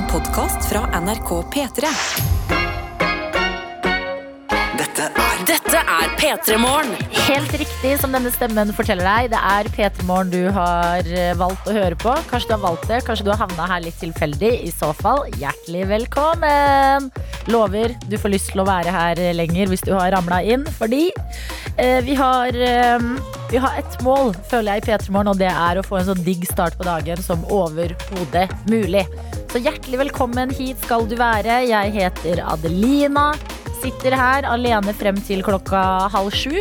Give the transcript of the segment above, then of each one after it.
En podkast fra NRK P3. Dette er Dette er P3 Morgen. Helt riktig som denne stemmen forteller deg. Det er P3 Morgen du har eh, valgt å høre på. Kanskje du har valgt det, kanskje du har havna her litt tilfeldig. I så fall, hjertelig velkommen! Lover du får lyst til å være her lenger hvis du har ramla inn. Fordi eh, vi har eh, vi har ett mål, føler jeg, i P3 Morgen, og det er å få en så digg start på dagen som overhodet mulig. Så hjertelig velkommen hit skal du være. Jeg heter Adelina. Sitter her alene frem til klokka halv sju.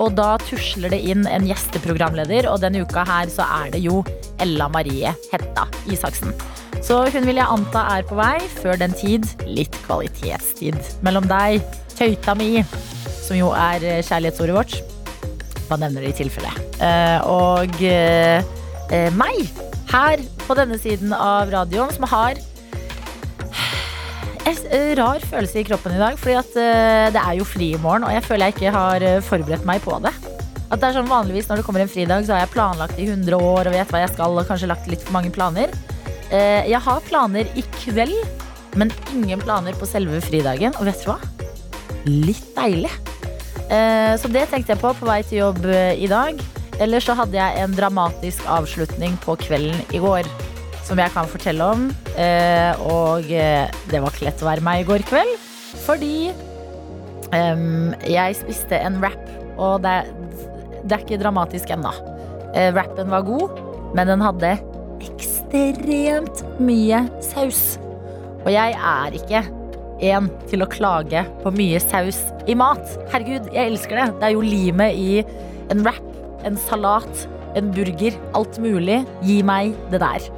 Og da tusler det inn en gjesteprogramleder, og denne uka her så er det jo Ella Marie Hetta Isaksen. Så hun vil jeg anta er på vei. Før den tid litt kvalitetstid mellom deg, tøyta mi, som jo er eh, kjærlighetsordet vårt. Hva nevner det i tilfelle. Eh, og eh, meg, her på denne siden av radioen, som har en eh, rar følelse i kroppen i dag. Fordi at eh, det er jo fri i morgen, og jeg føler jeg ikke har eh, forberedt meg på det. At det er sånn Vanligvis når det kommer en fridag, så har jeg planlagt i 100 år og vet hva jeg skal, og kanskje lagt litt for mange planer. Jeg har planer i kveld, men ingen planer på selve fridagen. Og vet du hva? Litt deilig. Så det tenkte jeg på på vei til jobb i dag. Eller så hadde jeg en dramatisk avslutning på kvelden i går. Som jeg kan fortelle om. Eh, Og eh, det var ikke lett å være meg i går kveld. Fordi em, jeg spiste en wrap, og det, det er ikke dramatisk ennå. Eh, Wrappen var god, men den hadde ekstremt mye saus. Og jeg er ikke en til å klage på mye saus i mat. Herregud, jeg elsker det. Det er jo limet i en wrap, en salat, en burger. Alt mulig. Gi meg det der.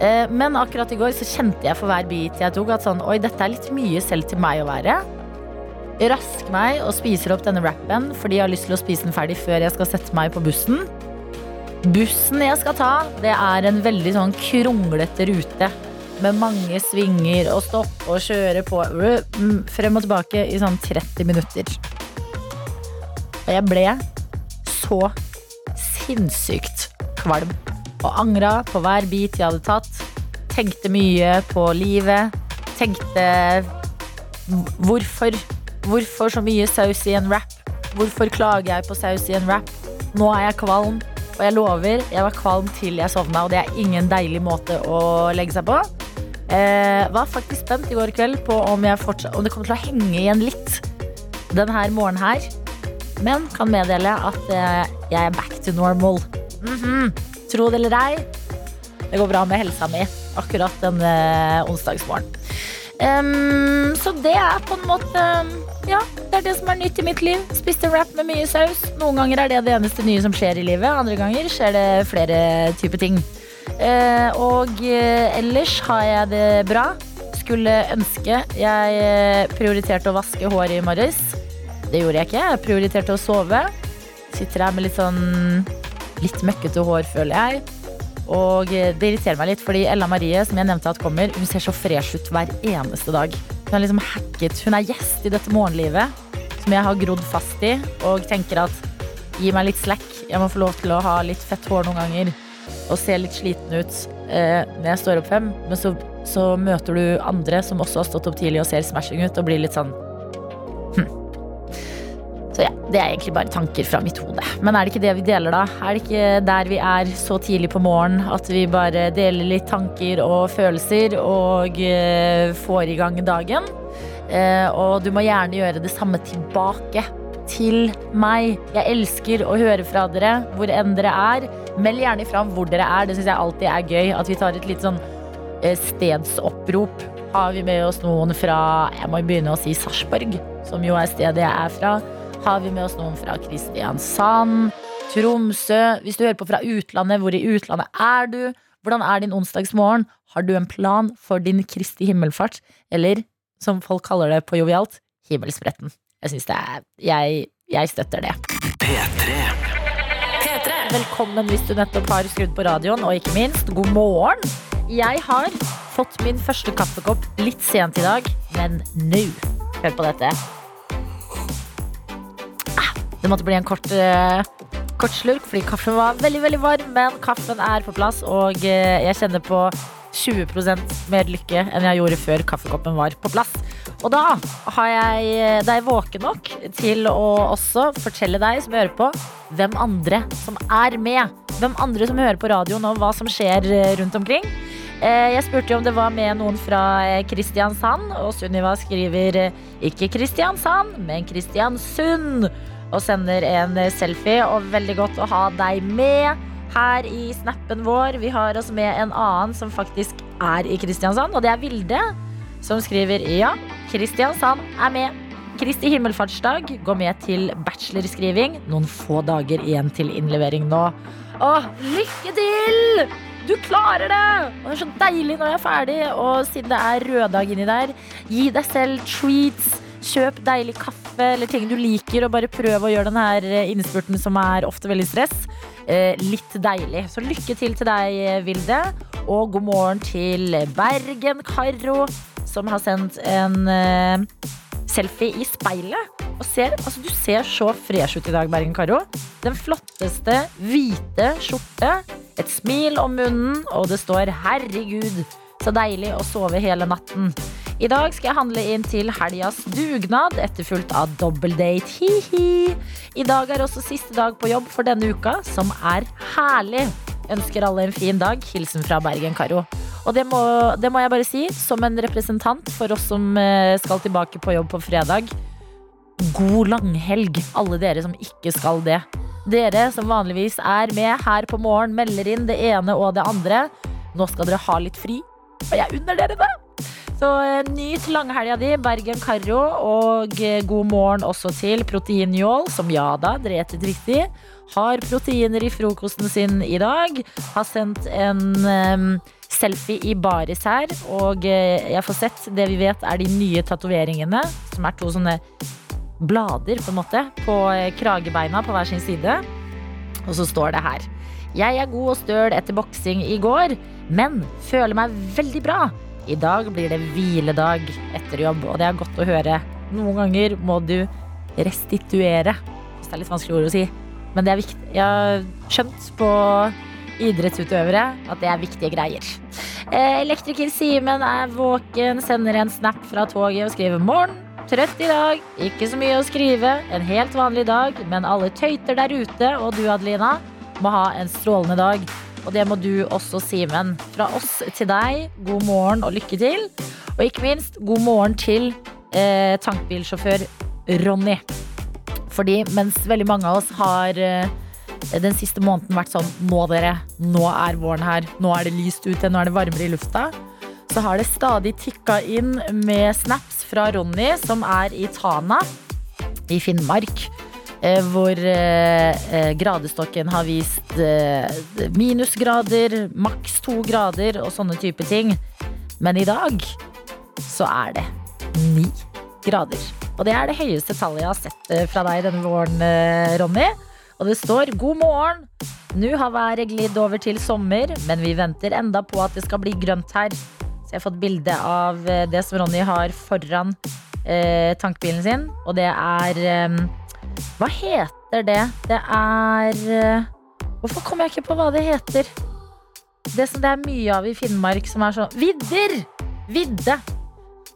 Eh, Men akkurat i går så kjente jeg for hver bit jeg tok at sånn, oi, dette er litt mye selv til meg å være. Rask meg og spiser opp denne wrappen fordi jeg har lyst til å spise den ferdig før jeg skal sette meg på bussen. Bussen jeg skal ta, det er en veldig sånn kronglete rute med mange svinger og stopp og kjøre på mm, frem og tilbake i sånn 30 minutter. Og jeg ble så sinnssykt kvalm og angra på hver bit jeg hadde tatt. Tenkte mye på livet. Tenkte hvorfor? Hvorfor så mye saus i en wrap? Hvorfor klager jeg på saus i en wrap? Nå er jeg kvalm, og jeg lover, jeg var kvalm til jeg sovna, og det er ingen deilig måte å legge seg på. Eh, var faktisk spent i går kveld på om, om det kommer til å henge igjen litt denne morgenen her. Men kan meddele at eh, jeg er back to normal. Mhm. Tro det eller ei, det går bra med helsa mi akkurat denne onsdagsmorgenen. Um, så det er på en måte Ja, det er det som er nytt i mitt liv. Spiste wrap med mye saus. Noen ganger er det det eneste nye som skjer i livet. Andre ganger skjer det flere typer ting. Uh, og uh, ellers har jeg det bra. Skulle ønske jeg eh, prioriterte å vaske håret i morges. Det gjorde jeg ikke. Jeg prioriterte å sove. Sitter her med litt sånn litt møkkete hår, føler jeg. Og eh, det irriterer meg litt, fordi Ella Marie, som jeg nevnte at kommer, hun ser så fresh ut hver eneste dag. Hun er liksom hacket. Hun er gjest i dette morgenlivet som jeg har grodd fast i, og tenker at gi meg litt slack. Jeg må få lov til å ha litt fett hår noen ganger og se litt sliten ut eh, når jeg står opp fem. Men så, så møter du andre som også har stått opp tidlig og ser smashing ut, og blir litt sånn. Så ja, det er egentlig bare tanker fra mitt hode. Men er det ikke det vi deler, da? Er det ikke der vi er så tidlig på morgen at vi bare deler litt tanker og følelser og eh, får i gang dagen? Eh, og du må gjerne gjøre det samme tilbake til meg. Jeg elsker å høre fra dere hvor enn dere er. Meld gjerne ifra om hvor dere er. Det syns jeg alltid er gøy. At vi tar et litt sånn eh, stedsopprop. Har vi med oss noen fra Jeg må begynne å si Sarpsborg, som jo er stedet jeg er fra. Har vi med oss noen fra Kristiansand, Tromsø? Hvis du hører på fra utlandet, hvor i utlandet er du? Hvordan er din onsdagsmorgen? Har du en plan for din Kristi himmelfart? Eller, som folk kaller det på jovialt, himmelspretten. Jeg syns det er jeg, jeg støtter det. P3. P3. Velkommen hvis du nettopp har skrudd på radioen, og ikke minst, god morgen. Jeg har fått min første kaffekopp litt sent i dag, men nå. Hør på dette. Det måtte bli en kort, eh, kort slurk, fordi kaffen var veldig veldig varm. Men kaffen er på plass, og eh, jeg kjenner på 20% mer lykke enn jeg gjorde før kaffekoppen var på plass. Og da, har jeg, er jeg våken nok til å også fortelle deg som hører på, hvem andre som er med. Hvem andre som hører på radioen og hva som skjer eh, rundt omkring. Eh, Jeg spurte om det var med noen fra eh, Kristiansand, og Sunniva skriver eh, ikke Kristiansand, men Kristiansund. Og sender en selfie, og veldig godt å ha deg med her i snappen vår. Vi har oss med en annen som faktisk er i Kristiansand, og det er Vilde, som skriver ja, Kristiansand er med. Kristi himmelfartsdag går med til bachelorskriving. Noen få dager igjen til innlevering nå. Åh, lykke til! Du klarer det! Og det er så deilig når jeg er ferdig. Og siden det er røddag inni der, gi deg selv treats. Kjøp deilig kaffe eller ting du liker, og bare prøv å gjøre denne innspurten som er ofte veldig stress, eh, litt deilig. Så lykke til til deg, Vilde. Og god morgen til Bergen-Karo, som har sendt en eh, selfie i speilet. Og ser, altså, du ser så fresh ut i dag, Bergen-Karo. Den flotteste hvite skjorte, et smil om munnen, og det står 'herregud'. Så deilig å sove hele natten. I dag skal jeg handle inn til helgas dugnad, etterfulgt av dobbeldate. Hi-hi. I dag er også siste dag på jobb for denne uka, som er herlig. Ønsker alle en fin dag. Hilsen fra Bergen-Karo. Og det må, det må jeg bare si, som en representant for oss som eh, skal tilbake på jobb på fredag. God langhelg, alle dere som ikke skal det. Dere som vanligvis er med her på morgen, melder inn det ene og det andre. Nå skal dere ha litt fri, og jeg unner dere det. Så eh, nyt langhelga di, Bergen Karro og eh, god morgen også til Proteinjål, som ja da, dere gjettet riktig, har proteiner i frokosten sin i dag. Har sendt en um, selfie i baris her, og eh, jeg får sett det vi vet er de nye tatoveringene, som er to sånne blader på en måte, på kragebeina på hver sin side. Og så står det her. Jeg er god og støl etter boksing i går, men føler meg veldig bra. I dag blir det hviledag etter jobb, og det er godt å høre. Noen ganger må du restituere. Det er litt vanskelig ord å si. Men det er viktig. Jeg har skjønt på idrettsutøvere at det er viktige greier. Eh, Elektriker Simen er våken, sender en snap fra toget og skriver 'morgen'. Trøtt i dag, ikke så mye å skrive. En helt vanlig dag, men alle tøyter der ute, og du Adelina, må ha en strålende dag. Og det må du også, Simen. Fra oss til deg, god morgen og lykke til. Og ikke minst, god morgen til eh, tankbilsjåfør Ronny. Fordi mens veldig mange av oss har eh, den siste måneden vært sånn Nå dere, nå er våren her. Nå er det lyst ute, nå er det varmere i lufta. Så har det stadig tikka inn med snaps fra Ronny, som er i Tana i Finnmark. Eh, Hvor eh, eh, gradestokken har vist minusgrader, maks to grader og sånne type ting. Men i dag så er det ni grader. Og det er det høyeste tallet jeg har sett fra deg denne våren, Ronny. Og det står 'God morgen'. Nå har været glidd over til sommer, men vi venter enda på at det skal bli grønt her. Så jeg har fått bilde av det som Ronny har foran eh, tankbilen sin. Og det er eh, Hva heter det? Det er eh, Hvorfor kommer jeg ikke på hva det heter? Det som det er mye av i Finnmark som er sånn Vidder! Vidde.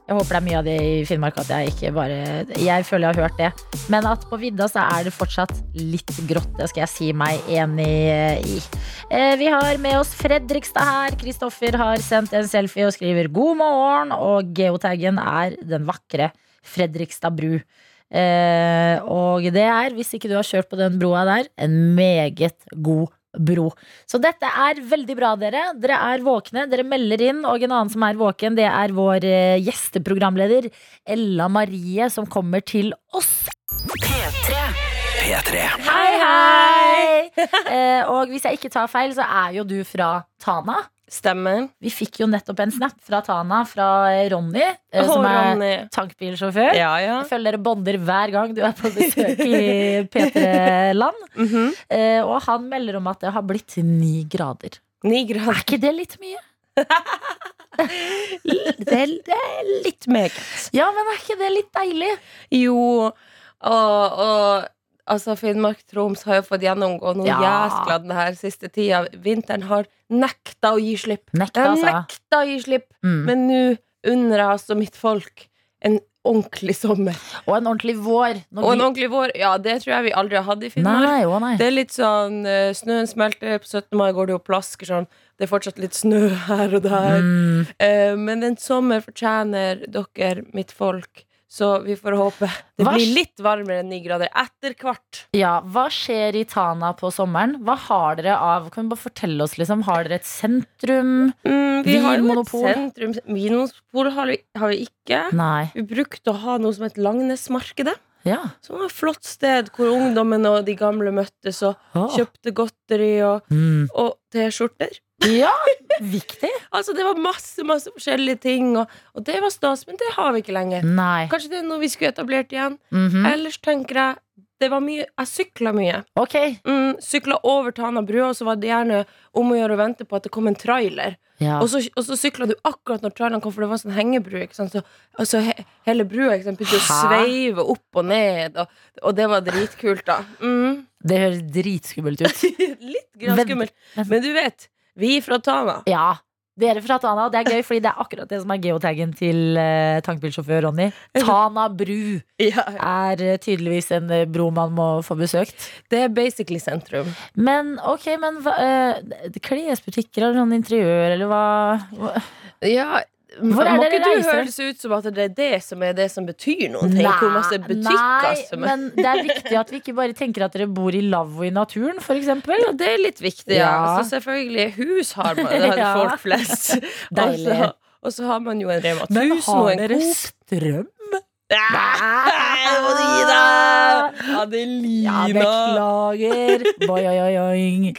Jeg håper det er mye av det i Finnmark at jeg ikke bare Jeg føler jeg har hørt det. Men at på vidda så er det fortsatt litt grått. Det skal jeg si meg enig i. Eh, Vi har med oss Fredrikstad her. Kristoffer har sendt en selfie og skriver 'God morgen', og geotaggen er den vakre Fredrikstad bru. Eh, og det er, hvis ikke du har kjørt på den broa der, en meget god bro. Så dette er veldig bra, dere. Dere er våkne, dere melder inn. Og en annen som er våken, det er vår eh, gjesteprogramleder Ella Marie, som kommer til oss. P3. Hei, hei! eh, og hvis jeg ikke tar feil, så er jo du fra Tana. Stemmer. Vi fikk jo nettopp en snap fra Tana, fra eh, Ronny, oh, som er Ronny. tankbilsjåfør. Ja, ja. Jeg føler dere bonder hver gang du er på besøk i P3-land. Mhm. Eh, og han melder om at det har blitt ni grader. Ni Er ikke det litt mye? Det er, det er litt meget. Ja, men er ikke det litt deilig? Jo, og, og altså Finnmark-Troms har jo fått gjennomgå noe Ja. jæskla den her siste tida. Vinteren har nekta å gi slipp. Nekta, altså. nekta å gi slipp. Mm. Men nå unner jeg altså mitt folk en ordentlig sommer. Og en ordentlig vår. Når Og en ordentlig vår. Ja, det tror jeg vi aldri har hatt i Finnmark. Nei, å nei. Det er litt sånn eh, Snøen smelter, på 17. mai går det jo plasker sånn. Det er fortsatt litt snø her og der. Mm. Eh, men en sommer fortjener dere, mitt folk. Så vi får håpe det Hva blir litt varmere enn ni grader etter hvert. Ja, Hva skjer i Tana på sommeren? Hva har dere av Kan du bare fortelle oss, liksom? Har dere et sentrum? Mm, vi har jo et sentrum. Vinmonopol har vi, har vi ikke. Nei. Vi brukte å ha noe som het Langnesmarkedet. Ja. Som var et flott sted hvor ungdommen og de gamle møttes og oh. kjøpte godteri og, Mm. og T-skjorter. Ja, viktig. Altså Det var masse masse forskjellige ting, og, og det var stas, men det har vi ikke lenger. Nei. Kanskje det er noe vi skulle etablert igjen. Mhm. Ellers tenker jeg det var mye, Jeg sykla mye. Ok. Mm, sykla over Tana brua, og så var det gjerne om å gjøre å vente på at det kom en trailer. Ja. Og så, og så sykla du akkurat når traileren kom, for det var sånn hengebru. Ikke sant? Så, altså, he, hele brua ikke sant, begynte å sveive opp og ned, og, og det var dritkult, da. Mm. Det høres dritskummelt ut. Litt grann skummelt. Men du vet, vi fra Tana Ja. Dere fra Tana. Det er gøy, fordi det er akkurat det som er geotaggen til uh, tankbilsjåfør Ronny. Tana bru ja, er eh, tydeligvis en eh, bro man må få besøkt. Det er basically sentrum. Men ok, men hva, eh, klesbutikker eller sånn interiør, eller hva? hva- Ja, Hvor må ikke du høres ut som at det er det som er det som betyr noen ting? Hvor masse butikker nei, som er men det er viktig at vi ikke bare tenker at dere bor i lavvo i naturen, eksempel. Ja, det er litt viktig, ja. Ja. Så selvfølgelig, hus har man, det har Ja. folk flest. Deilig. Og så, har man jo en Rema 1000 Men og en Coop. strøm? Nei, må du gi deg! Ja, Adelina. Boy, oi, oi, oi.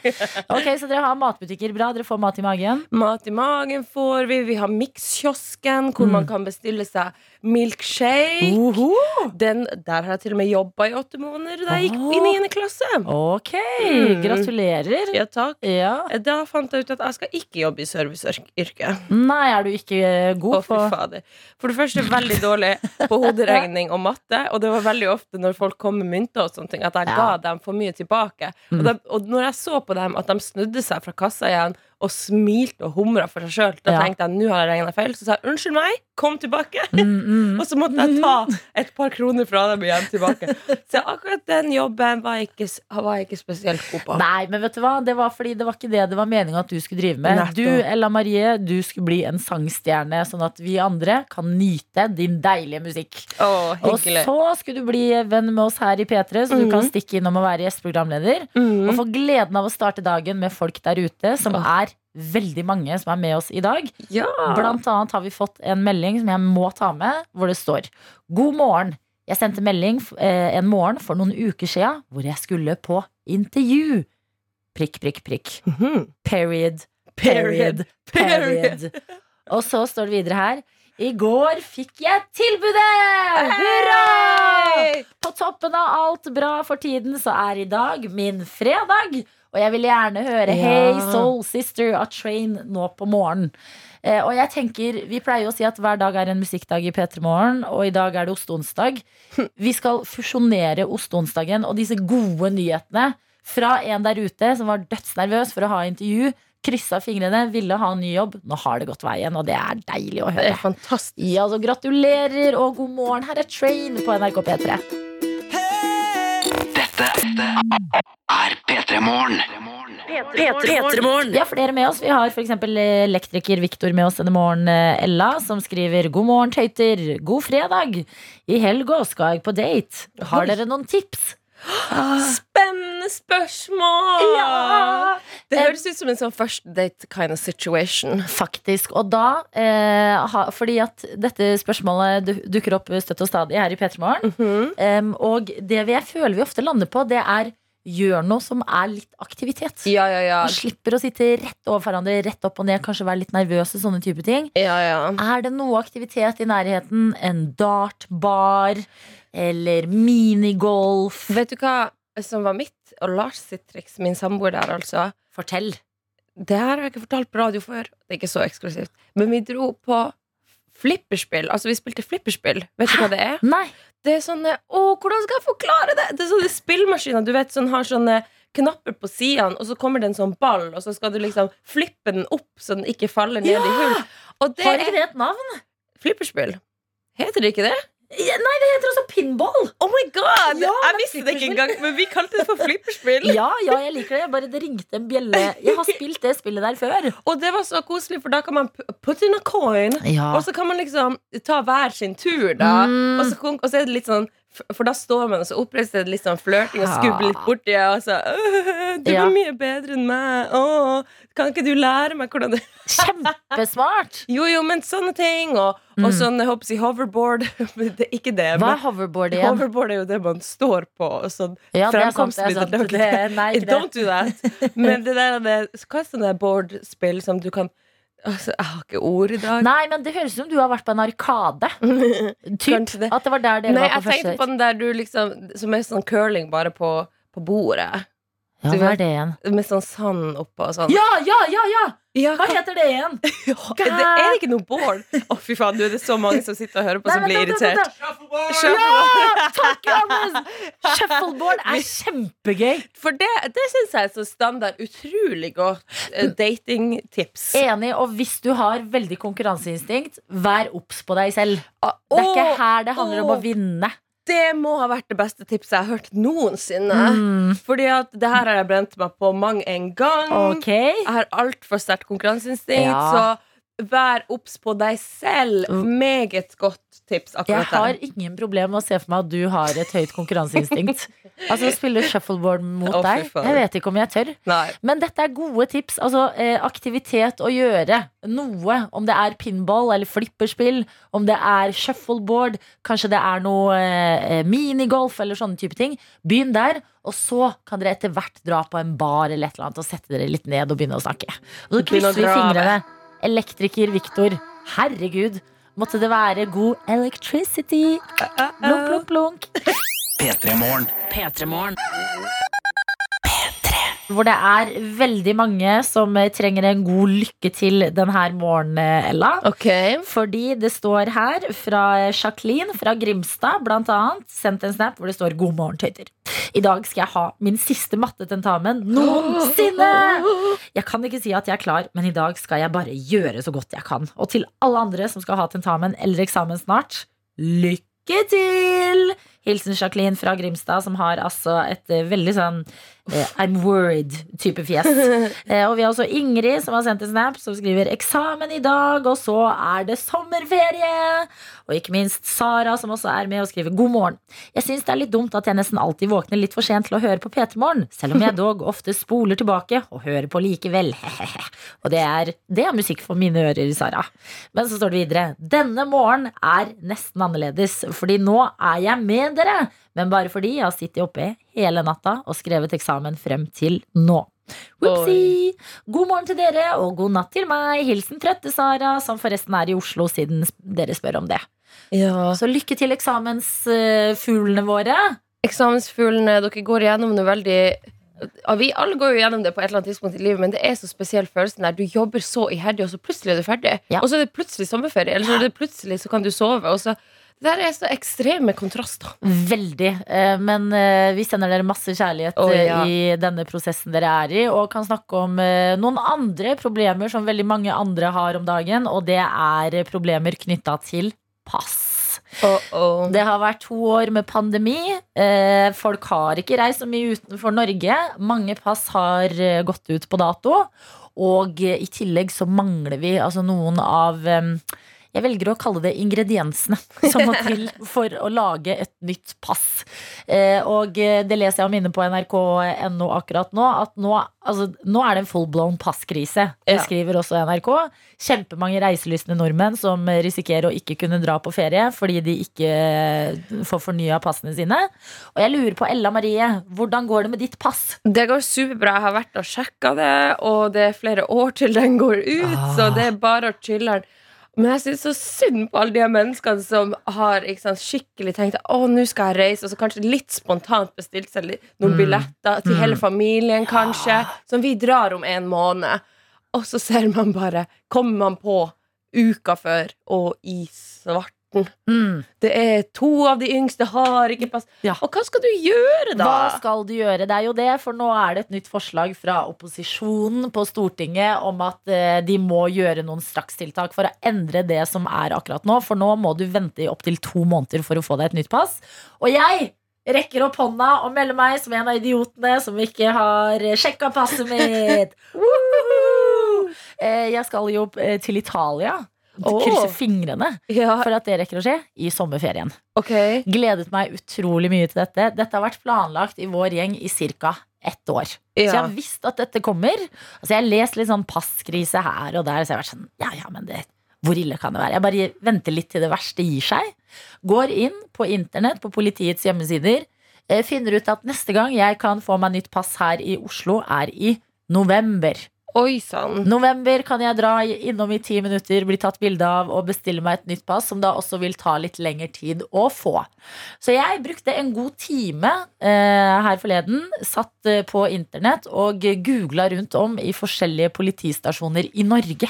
Ok, Så dere har matbutikker. Bra, dere får mat i magen. Mat i magen får vi. Vi har Mix-kiosken, hvor Mm. man kan bestille seg milkshake. Oho. Den, der har jeg til og med jobba i åtte måneder da jeg gikk i niende klasse. Ok, Mm. gratulerer. Ja, takk. Ja. Da fant jeg ut at jeg skal ikke jobbe i serviceyrket. Nei, er du ikke eh, Å, god på fader. For det første veldig dårlig på hoderegning og matte. Og det var veldig ofte når folk kom med mynter og sånne ting, at jeg ga dem for mye tilbake. Og, Mm. de, og når jeg så på dem at de snudde seg fra kassa igjen og smilte og humra for seg sjøl, da Ja. tenkte jeg nå har jeg regna feil. Så sa jeg unnskyld meg, kom tilbake. mm, mm. Og så måtte jeg ta et par kroner fra dem igjen tilbake. Så akkurat den jobben var jeg ikke, var jeg ikke spesielt god på. Nei, men vet du hva? Det var fordi det var ikke det det var meninga at du skulle drive med. Nettopp. Du, Ella Marie, du skulle bli en sangstjerne, sånn at vi andre kan nyte din deilige musikk. Å, Og så skulle du bli venn med oss her i P3, så du Mhm. kan stikke innom og være gjesteprogramleder. Mm. Og få gleden av å starte dagen med folk der ute, som Åh. er veldig mange som er med oss i dag. Ja. Blant annet har vi fått en melding som jeg må ta med, hvor det står God morgen. Jeg sendte melding eh, en morgen for noen uker siden hvor jeg skulle på intervju. Prikk, prikk, prikk. Mhm. Period. Period. Period. Og så står det videre her. I går fikk jeg tilbudet! Hurra! På toppen av alt bra for tiden, så er i dag min fredag. Og jeg vil gjerne høre Ja. Hey Soul Sister av Train nå på morgenen. Eh, og jeg tenker, Vi pleier jo å si at hver dag er en musikkdag i P3 Morgen, og i dag er det osteonsdag. Vi skal fusjonere osteonsdagen og disse gode nyhetene fra en der ute som var dødsnervøs for å ha intervju. Kryssa fingrene, ville ha en ny jobb. Nå har det gått veien, og det er deilig å Det er høre. fantastisk. Ja, så Gratulerer og god morgen. Her er Train på NRK P3. Dette er P3 Morgen. P3morgen. Vi har flere med oss. Vi har f.eks. elektriker Viktor med oss denne morgen. eh, Ella, som skriver 'God morgen, tøyter'. God fredag. I helga skal jeg på date. Har dere noen tips? Spennende spørsmål! Ja! Det høres ut som en sånn first date kind of situation. Faktisk. Og da eh, ha, Fordi at dette spørsmålet du- dukker opp støtt og stadig her i P3 Morgen. Mhm. Em, og det jeg føler vi ofte lander på, det er gjør noe som er litt aktivitet. Ja, ja, ja. Man slipper å sitte rett over hverandre, rett opp og ned, kanskje være litt nervøse, sånne type ting. ja, ja. Er det noe aktivitet i nærheten? En dartbar? Eller minigolf? Vet du hva som var mitt og Lars sitt triks, min samboer der, altså? Fortell. Det her har jeg ikke fortalt på radio før. Det er ikke så eksklusivt. Men vi dro på flipperspill. Altså, vi spilte flipperspill. Vet du hva det er? Nei. det er sånne Å, hvordan skal jeg forklare det? Det er sånne spillmaskiner du vet, som har sånne knapper på sidene, og så kommer det en sånn ball, og så skal du liksom flippe den opp så den ikke faller ned i hull. Og det Har ikke det et navn? flipperspill. Heter det ikke det? Ja, Nei, det heter også pinball. Oh my god! Ja, jeg visste det ikke engang, men vi kalte det for flipperspill. Ja, ja, jeg liker det. Bare det ringte en bjelle. Jeg har spilt det spillet der før. Og det var så koselig, for da kan man pu- put in a coin. Ja. Og så kan man liksom ta hver sin tur, da. Mm. Og, så, og så er det litt sånn For da står man så oppreist, litt sånn flørting og skubber litt borti. Og så «Øh, Du Ja. er mye bedre enn meg. Åh, kan ikke du lære meg hvordan det Kjempesmart. Jo, jo, men sånne ting. Og, og sånn, jeg håper hoverboard. Det ikke det. Mm. Hva er hoverboard igjen? hoverboard er jo det man står på. Og sånn Ja, fremkomstmiddel. Don't do that. Men det der det, Hva er sånne boardspill som du kan altså, Jeg har ikke ord i dag. Nei, men det høres ut som du har vært på en arkade. Typ. Det. At det var der dere Nei, var jeg tenkte på den der du liksom Som er sånn curling bare på, på bordet. Ja, hva er det igjen? Med sånn sand oppå og sånn. Ja, ja, ja! ja Ja, Hva heter det igjen? det, er det ikke noe bål? Å, fy faen, nå er det så mange som sitter og hører på, som blir irritert. Shuffleboard. Ja, takk, Johannes! Shuffleboard er kjempegøy. For det, det syns jeg er så standard. Utrolig godt uh, datingtips. Enig, og hvis du har veldig konkurranseinstinkt, vær obs på deg selv. Ah, Det er ikke her det handler om å vinne. Det må ha vært det beste tipset jeg har hørt noensinne. Mm, Fordi at det her har jeg brent meg på mang en gang. Okay. Jeg har altfor sterkt konkurranseinstinkt, Ja. så vær obs på deg selv. Meget godt tips Jeg har der. ingen problem med å se for meg at du har et høyt konkurranseinstinkt. Altså Spille shuffleboard mot oh, deg. Jeg vet ikke om jeg tør. Nei. Men dette er gode tips. Altså eh, aktivitet å gjøre. Noe. Om det er pinball eller flipperspill. Om det er shuffleboard. Kanskje det er noe eh, minigolf eller sånne type ting. Begynn der. Og så kan dere etter hvert dra på en bar eller et eller annet og sette dere litt ned og begynne å snakke. Og så krysser vi fingrene. Elektriker Viktor. Herregud. Måtte det være god electricity. Blunk, blunk, blunk. P3 Morgen. P3morgen. Hvor det er veldig mange som eh, trenger en god lykke til denne morgenen, eh, Ella. Ok. Fordi det står her fra Jacqueline fra Grimstad, blant annet, sendt en snap hvor det står 'God morgen, tøyter'. I dag skal jeg ha min siste mattetentamen noensinne! Jeg kan ikke si at jeg er klar, men i dag skal jeg bare gjøre så godt jeg kan. Og til alle andre som skal ha tentamen eller eksamen snart, lykke til! Hilsen Jacqueline fra Grimstad, som har altså et eh, veldig sånn eh, I'm worried-type fjes. Eh, og vi har også Ingrid som har sendt en snap som skriver 'eksamen i dag', og så er det sommerferie! Og ikke minst Sara som også er med og skriver 'god morgen'. Jeg syns det er litt dumt at jeg nesten alltid våkner litt for sent til å høre på P3 Morgen, selv om jeg dog ofte spoler tilbake og hører på likevel. og det er, det er musikk for mine ører, Sara. Men så står det videre 'denne morgenen er nesten annerledes', fordi nå er jeg med dere, men bare fordi jeg har sittet oppe hele natta og skrevet eksamen frem til nå. Whoopsie! God morgen til dere, og god natt til meg. Hilsen trøtte Sara, som forresten er i Oslo siden dere spør om det. Ja. Så lykke til eksamensfuglene våre. Eksamensfuglene, dere går gjennom noe veldig ja, Vi alle går jo gjennom det på et eller annet tidspunkt i livet, men det er så spesiell følelsen der. Du jobber så iherdig, og så plutselig er du ferdig. Ja. Og så er det plutselig sommerferie, eller så er det plutselig så kan du sove. Og så, det der er så ekstreme kontraster. Veldig. eh, Men eh, vi sender dere masse kjærlighet eh, ja. i denne prosessen dere er i, og kan snakke om noen andre problemer som veldig mange andre har om dagen, og det er problemer knytta til pass. Det har vært to år med pandemi. Eh, Folk har ikke reist så mye utenfor Norge. Mange pass har gått ut på dato. Og i tillegg så mangler vi altså noen av jeg velger å kalle det ingrediensene som må til for å lage et nytt pass. Eh, og eh, det leser jeg om inne på nrk.no akkurat nå, at nå, altså, nå er det en full-blown passkrise. Det Ja. skriver også NRK. Kjempemange reiselystne nordmenn som risikerer å ikke kunne dra på ferie fordi de ikke eh, får fornya passene sine. Og jeg lurer på, Ella Marie, hvordan går det med ditt pass? Det går superbra. Jeg har vært og sjekka det, og det er flere år til den går ut, Ah. så det er bare å chiller'n. Men jeg syns så synd på alle de menneskene som har sant, skikkelig tenkt å, nå skal jeg reise, og så kanskje litt spontant bestilt seg noen Mm. billetter til Mm. hele familien, kanskje, som vi drar om en måned. Og så ser man bare Kommer man på uka før, og i svart Mm. Det er to av de yngste har ikke pass. Ja. Og hva skal du gjøre, da? Hva skal du gjøre? Det er jo det, for nå er det et nytt forslag fra opposisjonen på Stortinget om at eh, de må gjøre noen strakstiltak for å endre det som er akkurat nå. For nå må du vente i opptil to måneder for å få deg et nytt pass. Og jeg rekker opp hånda og melder meg som en av idiotene som ikke har sjekka passet mitt. Eh, Jeg skal jo eh, til Italia. Åh. Krysse fingrene Ja, for at det rekker å skje i sommerferien. Okay. Gledet meg utrolig mye til dette. Dette har vært planlagt i vår gjeng i ca. ett år. Så jeg Ja. har visst at dette kommer. Altså Jeg har lest litt sånn passkrise her og der, så jeg har vært sånn Ja, ja, men det hvor ille kan det være? Jeg bare venter litt til det verste gir seg. Går inn på internett, på politiets hjemmesider. eh, Finner ut at neste gang jeg kan få meg nytt pass her i Oslo, er i november. Oi sann. November kan jeg dra innom i ti minutter, bli tatt bilde av og bestille meg et nytt pass, som da også vil ta litt lengre tid å få. Så jeg brukte en god time eh, her forleden, satt eh, på internett og googla rundt om i forskjellige politistasjoner i Norge.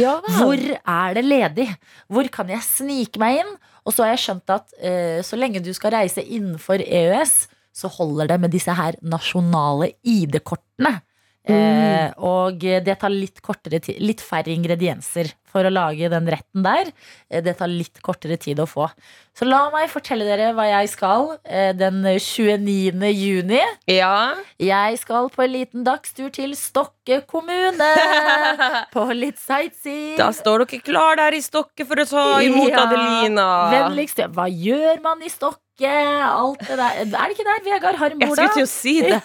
Ja, Hvor er det ledig? Hvor kan jeg snike meg inn? Og så har jeg skjønt at eh, så lenge du skal reise innenfor EØS, så holder det med disse her nasjonale ID-kortene. Eh, og det tar litt kortere tid, litt færre ingredienser for å lage den retten der. Eh, det tar litt kortere tid å få. Så la meg fortelle dere hva jeg skal eh, den 29. juni. Ja. Jeg skal på en liten dagstur til Stokke kommune. På litt sightseeing. Da står dere klar der i Stokke for å ta imot Ja. Adelina. Vennligst Hva gjør man i Stokke? Alt det der. Er det ikke der Vegard Harm Jeg bor, da? skulle til å si det.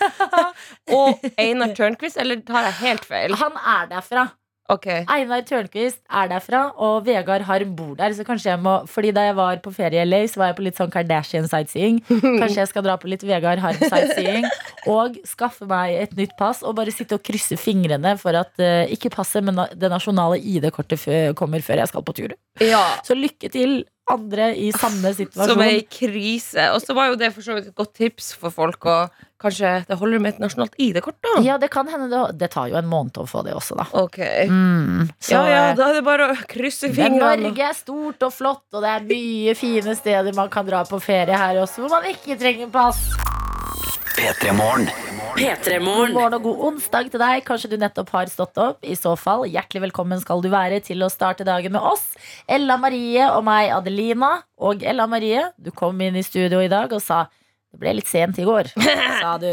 Og Einar Tørnquist, eller tar jeg helt feil? Han er derfra. Ok. Einar Tørnquist er derfra, og Vegard Harm bor der. Så kanskje jeg må Fordi da jeg var på ferie i LA, så var jeg på litt sånn Kardashian-sightseeing. Kanskje jeg skal dra på litt Vegard Harm-sightseeing og skaffe meg et nytt pass og bare sitte og krysse fingrene for at eh, ikke passet, men det nasjonale ID-kortet kommer før jeg skal på tur. Ja. Så lykke til, andre i samme situasjon. Som er i krise. Og så var jo det for så vidt et godt tips for folk. Og kanskje det holder med et nasjonalt ID-kort, da. Ja, det kan hende det, det tar jo en måned å få det også, da. Ok. Mm, så, Ja, ja, da er det bare å krysse fingrene. Norge er stort og flott, og det er mye fine steder man kan dra på ferie her også, hvor man ikke trenger pass. P3 Morgen. God P3morgen. morgen og god onsdag til deg. Kanskje du nettopp har stått opp. I så fall, hjertelig velkommen skal du være til å starte dagen med oss. Ella Marie og meg, Adelina. Og Ella Marie, du kom inn i studio i dag og sa det ble litt sent i går. Sa du.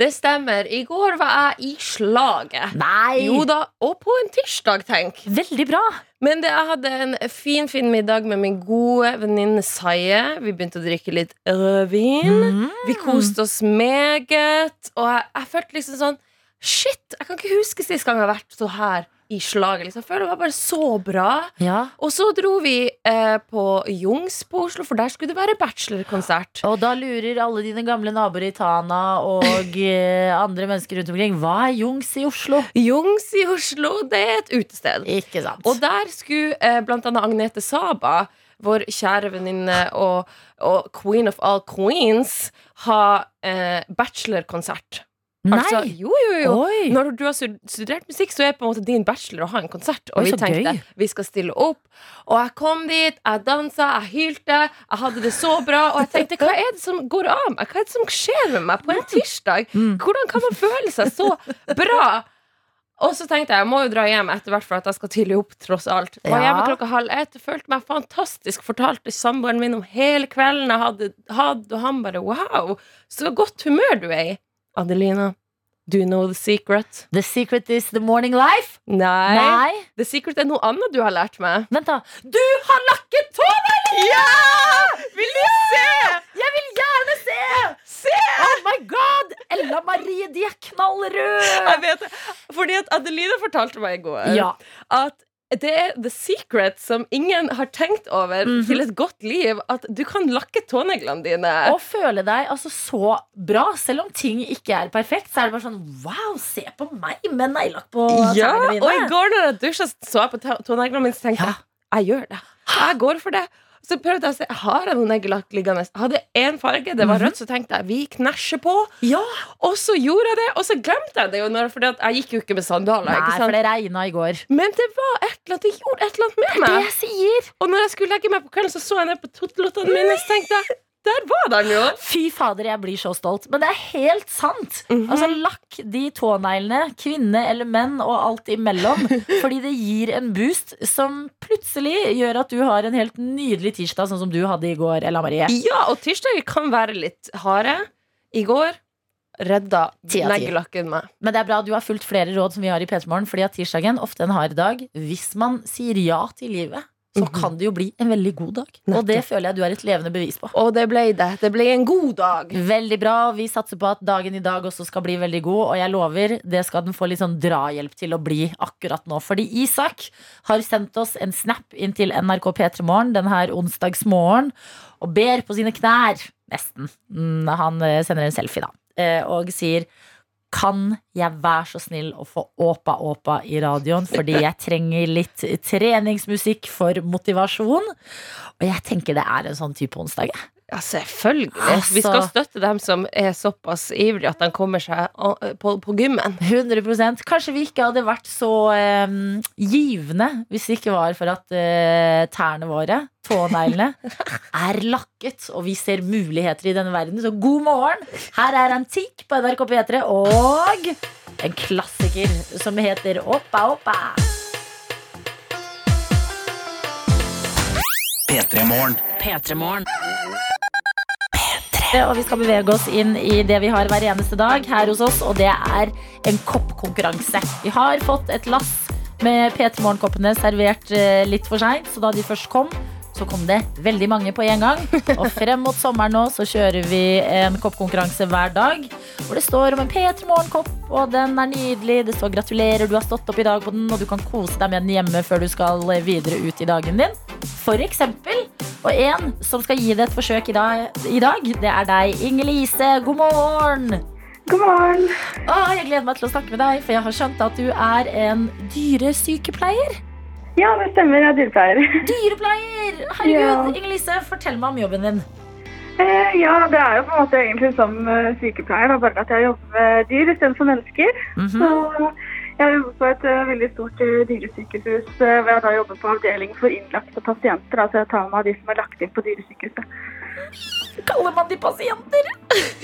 Det stemmer. I går var jeg i slaget. Nei! Jo da, og på en tirsdag, tenk. Veldig bra. Men det, jeg hadde en fin fin middag med min gode venninne Saie. Vi begynte å drikke litt rødvin. Mm. Vi koste oss meget. Og jeg, jeg følte liksom sånn Shit! Jeg kan ikke huske sist gang jeg har vært så her i slaget. Liksom. Jeg det var bare så bra. Ja. Og så dro vi eh, på Jungs på Oslo, for der skulle det være bachelorkonsert. Og da lurer alle dine gamle naboer i Tana og eh, andre mennesker rundt omkring Hva er Jungs i Oslo? Jungs i Oslo, det er et utested. Ikke sant? Og der skulle eh, blant annet Agnete Saba, vår kjære venninne og, og queen of all queens, ha eh, bachelorkonsert. Nei! Altså, jo, jo, jo. Oi! Når du har studert musikk, så er på en måte din bachelor å ha en konsert. Og Oi, vi tenkte gøy. vi skal stille opp. Og jeg kom dit, jeg dansa, jeg hylte, jeg hadde det så bra. Og jeg tenkte, hva er det som går av meg? Hva er det som skjer med meg på en tirsdag? Mm. Hvordan kan man føle seg så bra? Og så tenkte jeg jeg må jo dra hjem etter hvert for at jeg skal tidlig opp. tross alt Var Ja. hjemme klokka halv ett, følte meg fantastisk. Fortalte samboeren min om hele kvelden jeg hadde hatt, og han bare wow, så godt humør du er i. Adelina, do you know the secret? The secret is the morning life? Nei. Nei. The secret er noe annet du har lært meg. Vent, da. Du har lakket tånegler! Ja! Vil du se? Jeg vil gjerne se! Se! Oh my god! Ella Marie, de er knallrøde! Jeg vet det. Fordi at Adelina fortalte meg i går Ja. at det er the secret som ingen har tenkt over Mhm. til et godt liv. At du kan lakke tåneglene dine. Og føle deg altså så bra, selv om ting ikke er perfekt, så er det bare sånn wow, se på meg med neglelakk på ja, mine. og i går når jeg dusja, så jeg på tåneglene mine, så tenkte Ja. jeg gjør det. Jeg går for det. Så prøvde jeg å se Har jeg noen neglelakk liggende. Hadde én farge, det var rødt, så tenkte jeg vi knæsjer på. Ja. Og så gjorde jeg det, og så glemte jeg det jo, når, fordi jeg gikk jo ikke med sandaler. Nei, for det regna i går. Men det var et eller annet, det gjorde et eller annet med meg. Det meg. jeg sier! Og når jeg skulle legge meg på kvelden, så så jeg ned på tottelottene mine, så tenkte jeg der var de jo! Fy fader, jeg blir så stolt. Men det er helt sant. Mhm. Altså, Lakk de tåneglene, kvinne eller menn og alt imellom. Fordi det gir en boost som plutselig gjør at du har en helt nydelig tirsdag, sånn som du hadde i går, Ella Marie. Ja, og tirsdager kan være litt harde. I går redda neglelakken meg. Men det er bra du har fulgt flere råd som vi har i P3 Morgen, fordi at tirsdagen ofte en hard dag. Hvis man sier ja til livet, så Mhm. kan det jo bli en veldig god dag. Og det føler jeg du er et levende bevis på. Og det ble det. Det ble en god dag. Veldig bra. Vi satser på at dagen i dag også skal bli veldig god. Og jeg lover, det skal den få litt sånn drahjelp til å bli akkurat nå. Fordi Isak har sendt oss en snap inn til NRK P3 Morgen denne onsdagsmorgen og ber på sine knær, nesten. Mm, Han eh, sender en selfie, da, eh, og sier kan jeg være så snill å få Åpa Åpa i radioen, fordi jeg trenger litt treningsmusikk for motivasjon. Og jeg tenker det er en sånn type onsdag. Ja, selvfølgelig. Altså- Vi skal støtte dem som er såpass ivrige at de kommer seg på, på gymmen. 100% Kanskje vi ikke hadde vært så eh, givende hvis det ikke var for at eh, tærne våre, tåneglene, er lakket, og vi ser muligheter i denne verden. Så god morgen! Her er Antikk på NRK P3 og en klassiker som heter Oppa Oppa. P3 Morgen. P3morgen. Og vi skal bevege oss inn i det vi har hver eneste dag her hos oss, og det er en koppkonkurranse. Vi har fått et lass med P3 Morgenkoppene servert eh, litt for seint, så da de først kom, så kom det veldig mange på en gang. Og frem mot sommeren nå så kjører vi en koppkonkurranse hver dag. Hvor det står om en P3 Morgenkopp, og den er nydelig. Det står 'gratulerer, du har stått opp i dag' på den, og du kan kose deg med den hjemme før du skal videre ut i dagen din. For eksempel. Og en som skal gi det et forsøk i dag, i dag det er deg, Inger-Lise. God morgen! God morgen. Å, jeg gleder meg til å snakke med deg, for jeg har skjønt at du er en dyresykepleier. Ja, det stemmer. Jeg er dyrepleier. Dyrepleier! Herregud, Ja. Inger-Lise, fortell meg om jobben din. Eh, ja, det er jo på en måte egentlig som eh, sykepleier, bare at jeg jobber med dyr istedenfor mennesker. Mhm. Så jeg jobber på et uh, veldig stort uh, dyresykehus uh, hvor jeg da jobber på avdeling for innlagte pasienter. Altså jeg tar meg av de som er lagt inn på dyresykehuset. Kaller man de pasienter?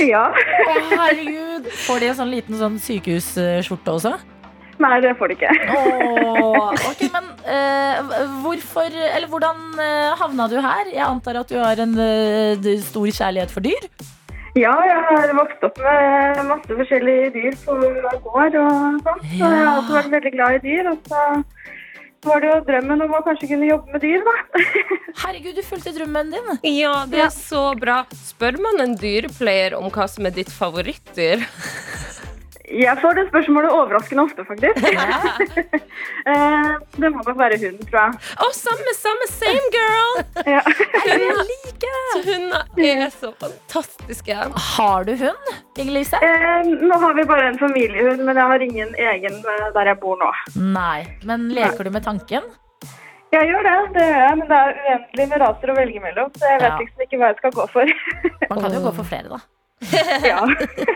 Ja. Å, herregud. Får de en sånn liten sånn sykehusskjorte også? Nei, det får de ikke. oh, ok, men uh, hvorfor, eller hvordan eh, havna du her? Jeg antar at du har en uh, stor kjærlighet for dyr? Ja, jeg har vokst opp med masse forskjellige dyr på gård og sånt. Så jeg har alltid vært veldig glad i dyr. Og så var det jo drømmen om å kanskje kunne jobbe med dyr, da. Herregud, du fulgte drømmen din. Ja, det Ja. er så bra. Spør man en dyrepleier om hva som er ditt favorittdyr? Jeg får det spørsmålet overraskende ofte, faktisk. Ja. det må nok være hun, tror jeg. Å, samme, samme, same girl! Ja. Hunder like. hunder er så fantastiske. Har du hund, Inger-Lise? Eh, nå har vi bare en familiehund, men jeg har ingen egen eh, der jeg bor nå. Nei. Men leker du med tanken? Jeg gjør det, det gjør jeg, men det er uendelig med raser å velge mellom, så jeg vet Ja. liksom ikke hva jeg skal gå for. Man kan jo gå for flere, da. ja.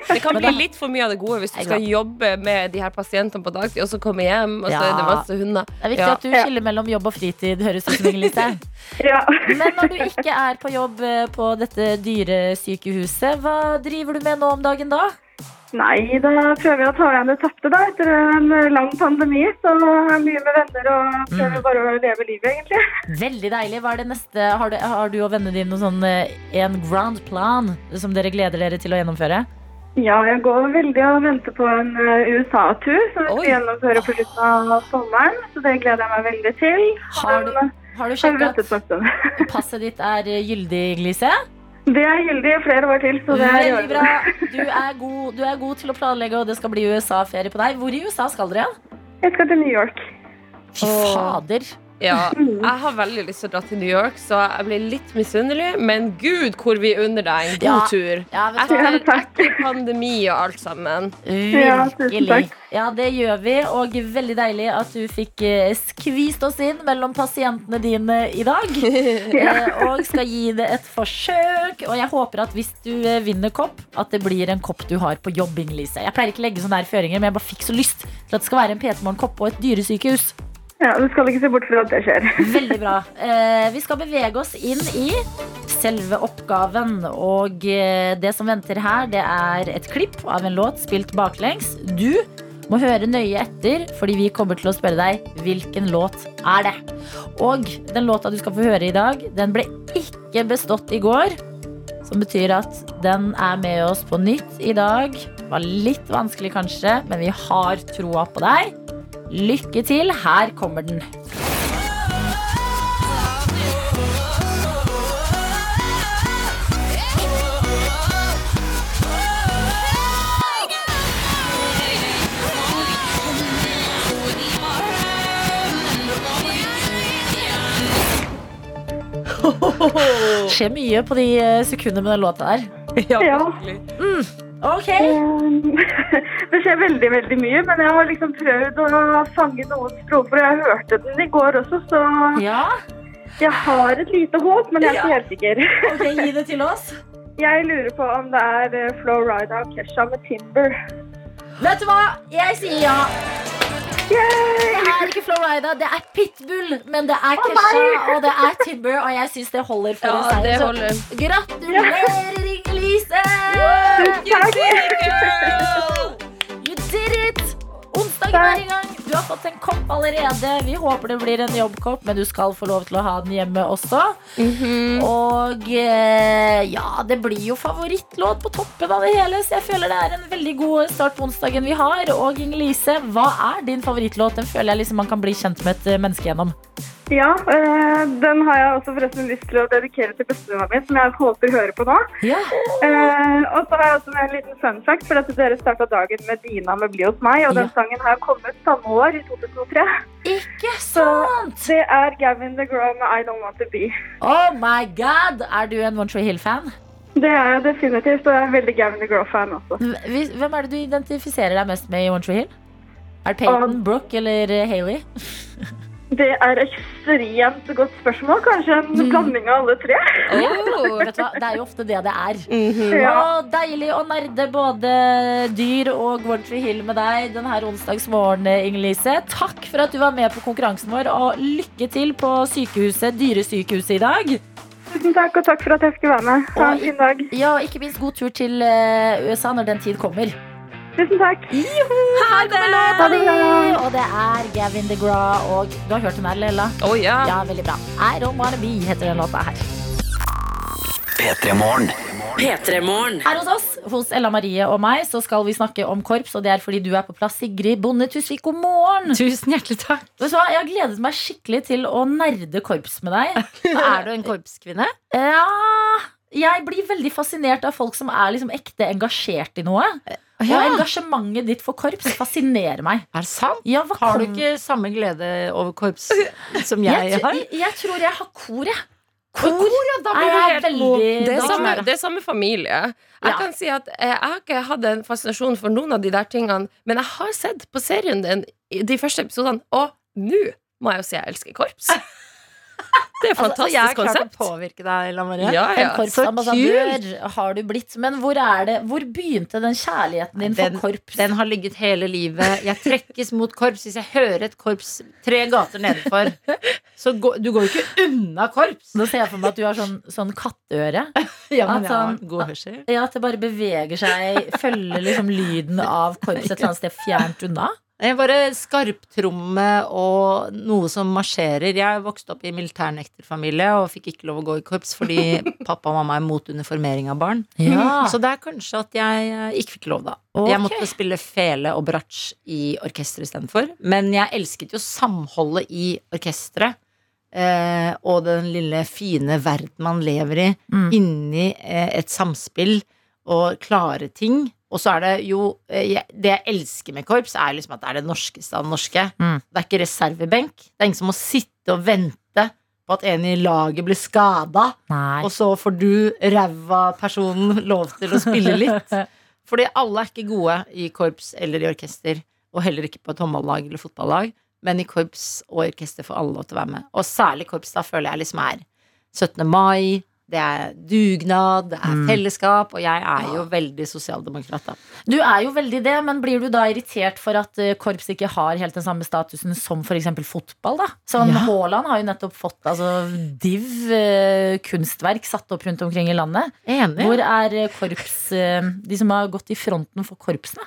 Det kan bli litt for mye av det gode hvis du skal jobbe med de her pasientene på dagtid, og så komme hjem, og så er det masse hunder. Det er viktig Ja. at du skiller mellom jobb og fritid, høres ut som Inger-Lise. ja. Men når du ikke er på jobb eh, på dette dyresykehuset, hva driver du med nå om dagen da? Nei, da prøver jeg å ta igjen det tapte da, etter en lang pandemi. Så mye med venner og prøver bare å leve livet, egentlig. Veldig deilig. Hva er det neste? Har du, har du og vennene dine noen sånn, eh, en grand plan som dere gleder dere til å gjennomføre? Ja, jeg går veldig og venter på en eh, USA-tur som vi skal gjennomføre på slutten av sommeren. Så det gleder jeg meg veldig til. Har du, har du eh, sjekka at passet ditt er gyldig, Inger-Lise? Det er gyldig flere år til, så det er Veldig bra. Du er, god, du er god til å planlegge, og det skal bli USA-ferie på deg. Hvor i USA skal dere? Jeg skal til New York. Fy fader. Ja, jeg har veldig lyst til å dra til New York, så jeg blir litt misunnelig. Men gud, hvor vi unner deg en god Ja. tur. Ja? Etter, Ja, etter pandemi og alt sammen. Ja, Virkelig. Ja, det gjør vi, og veldig deilig at du fikk eh, skvist oss inn mellom pasientene dine i dag. Eh, Og skal gi det et forsøk. Og jeg håper at hvis du eh, vinner kopp, at det blir en kopp du har på jobbing, Lise. Jeg pleier ikke å legge sånne her føringer, men jeg bare fikk så lyst til at det skal være en PT-morgenkopp på et dyresykehus. Ja, Du skal ikke se bort fra at det skjer. Veldig bra. Eh, vi skal bevege oss inn i selve oppgaven. Og eh, det som venter her, det er et klipp av en låt spilt baklengs. Du må høre nøye etter, fordi vi kommer til å spørre deg hvilken låt er det. Og den låta du skal få høre i dag, den ble ikke bestått i går. Som betyr at den er med oss på nytt i dag. Var litt vanskelig kanskje, men vi har troa på deg. Lykke til. Her kommer den. Det skjer mye på de eh, sekundene med den låta der. Ja. Ok, Eh, Det skjer veldig, veldig mye, men jeg har liksom prøvd å fange noen strofer. Jeg hørte den i går også, så ja, jeg har et lite håp, men jeg er ikke helt sikker. ok, gi det til oss. Jeg lurer på om det er Flo Rida og Kesha med Timber. Vet du hva? Jeg sier ja. Yay! Det er ikke Florida, det er Pitbull, men det er Kesha og det er Timber, og jeg syns det holder for Ja, en seier. Gratulerer, Inger-Lise! Takk. Onsdagen er i gang. Du har fått en kopp allerede. Vi håper det blir en jobbkopp, men du skal få lov til å ha den hjemme også. Og eh, ja, det blir jo favorittlåt på toppen av det hele, så jeg føler det er en veldig god start på onsdagen vi har. Og Inger-Lise, hva er din favorittlåt? Den føler jeg liksom man kan bli kjent med et menneske gjennom. Ja, øh, den har jeg også forresten lyst til å dedikere til bestemora mi, som jeg håper hører på nå. Ja. Uh, og så har jeg også en liten fun fact, for at dere starta dagen med Dina med Bli hos meg, og den sangen har kommet samme år, i 2003. Ikke sant? Så Det er Gavin the Grow med I Don't Want To Be. Oh my god! Er du en One Tree Hill-fan? Det er jeg definitivt, og jeg er veldig Gavin the Grow-fan også. Hvem er det du identifiserer deg mest med i One Tree Hill? Er det Peyton, Um, Brooke eller Hayley? Det er ekstremt godt spørsmål, kanskje en blanding av alle tre. Oh. Vet du hva? Det er jo ofte det det er. Ja. og deilig å nerde både dyr og Tree Hill med deg denne onsdagsmorgenen, Inger-Lise. Takk for at du var med på konkurransen vår, og lykke til på sykehuset, dyresykehuset i dag. Tusen takk, og takk for at jeg skulle være med. Ha en fin dag. Ja, ikke minst god tur til eh, USA når den tid kommer. Tusen takk. Låta Ha det. Og det er Gavin DeGraw, og du har hørt den her, Lella? Oh, ja. Ja, veldig bra. I Don't Wanna Be heter den låta her. Petremorne. Petremorne. Her hos oss, hos Ella Marie og meg, så skal vi snakke om korps, og det er fordi du er på plass, Sigrid Bonde Tusvik. God morgen! Tusen hjertelig takk. Vet du hva, Jeg har gledet meg skikkelig til å nerde korps med deg. Er du en korpskvinne? Ja, jeg blir veldig fascinert av folk som er liksom ekte engasjert i noe. Og engasjementet ditt for korps fascinerer meg. Er det sant? Ja, Har du ikke samme glede over korps som jeg, jeg har? jeg, jeg tror jeg har kor, jeg. Kor, ja, da blir du helt veldig- Det er, samme, det er samme familie. Jeg Ja. kan si at eh, jeg har ikke hatt en fascinasjon for noen av de der tingene, men jeg har sett på serien din de første episodene, og nå må jeg jo si jeg elsker korps. Det er et Altså, konsept jeg har klart å påvirke deg, Ella Marie. Ja, En ja. korpsambassadør har du blitt. Men hvor, det, hvor begynte den kjærligheten din Den- for korps? Den har ligget hele livet. Jeg trekkes mot korps hvis jeg hører et korps tre gater nedenfor. Så gå, du går jo ikke unna korps. Nå ser jeg for meg at du har sånn, sånn katteøre. Ja, men at, jeg har jeg god hørsel. Ja, At det bare beveger seg, følger liksom lyden av korps et eller annet sted fjernt unna. Jeg bare skarptromme og noe som marsjerer. Jeg vokste opp i militærnekterfamilie og fikk ikke lov å gå i korps fordi pappa og mamma er mot uniformering av barn. Ja, Så det er kanskje at jeg eh, ikke fikk lov, da. Okay. Jeg måtte spille fele og bratsj i orkester istedenfor. Men jeg elsket jo samholdet i orkesteret. Eh, og den lille, fine verden man lever i. Mm. Inni eh, et samspill og klare ting. Og så er det jo eh, jeg- Det jeg elsker med korps, er liksom at det er det norskeste av det norske. Mm. Det er ikke reservebenk. Det er ingen som må sitte og vente på at en i laget blir skada, og så får du ræva personen lov til å spille litt. Fordi alle er ikke gode i korps eller i orkester, og heller ikke på et håndballag eller fotballag. Men i korps og orkester får alle lov til å være med. Og særlig korps, da føler jeg liksom er 17. mai, det er dugnad, det er Mm. fellesskap, og jeg er jo veldig sosialdemokrat, da. Du er jo veldig det, men blir du da irritert for at eh, korps ikke har helt den samme statusen som f.eks. fotball? da? Sånn, Ja. Haaland har jo nettopp fått altså, div eh, kunstverk satt opp rundt omkring i landet. Enig. Hvor er eh, korps eh, De som har gått i fronten for korpsene?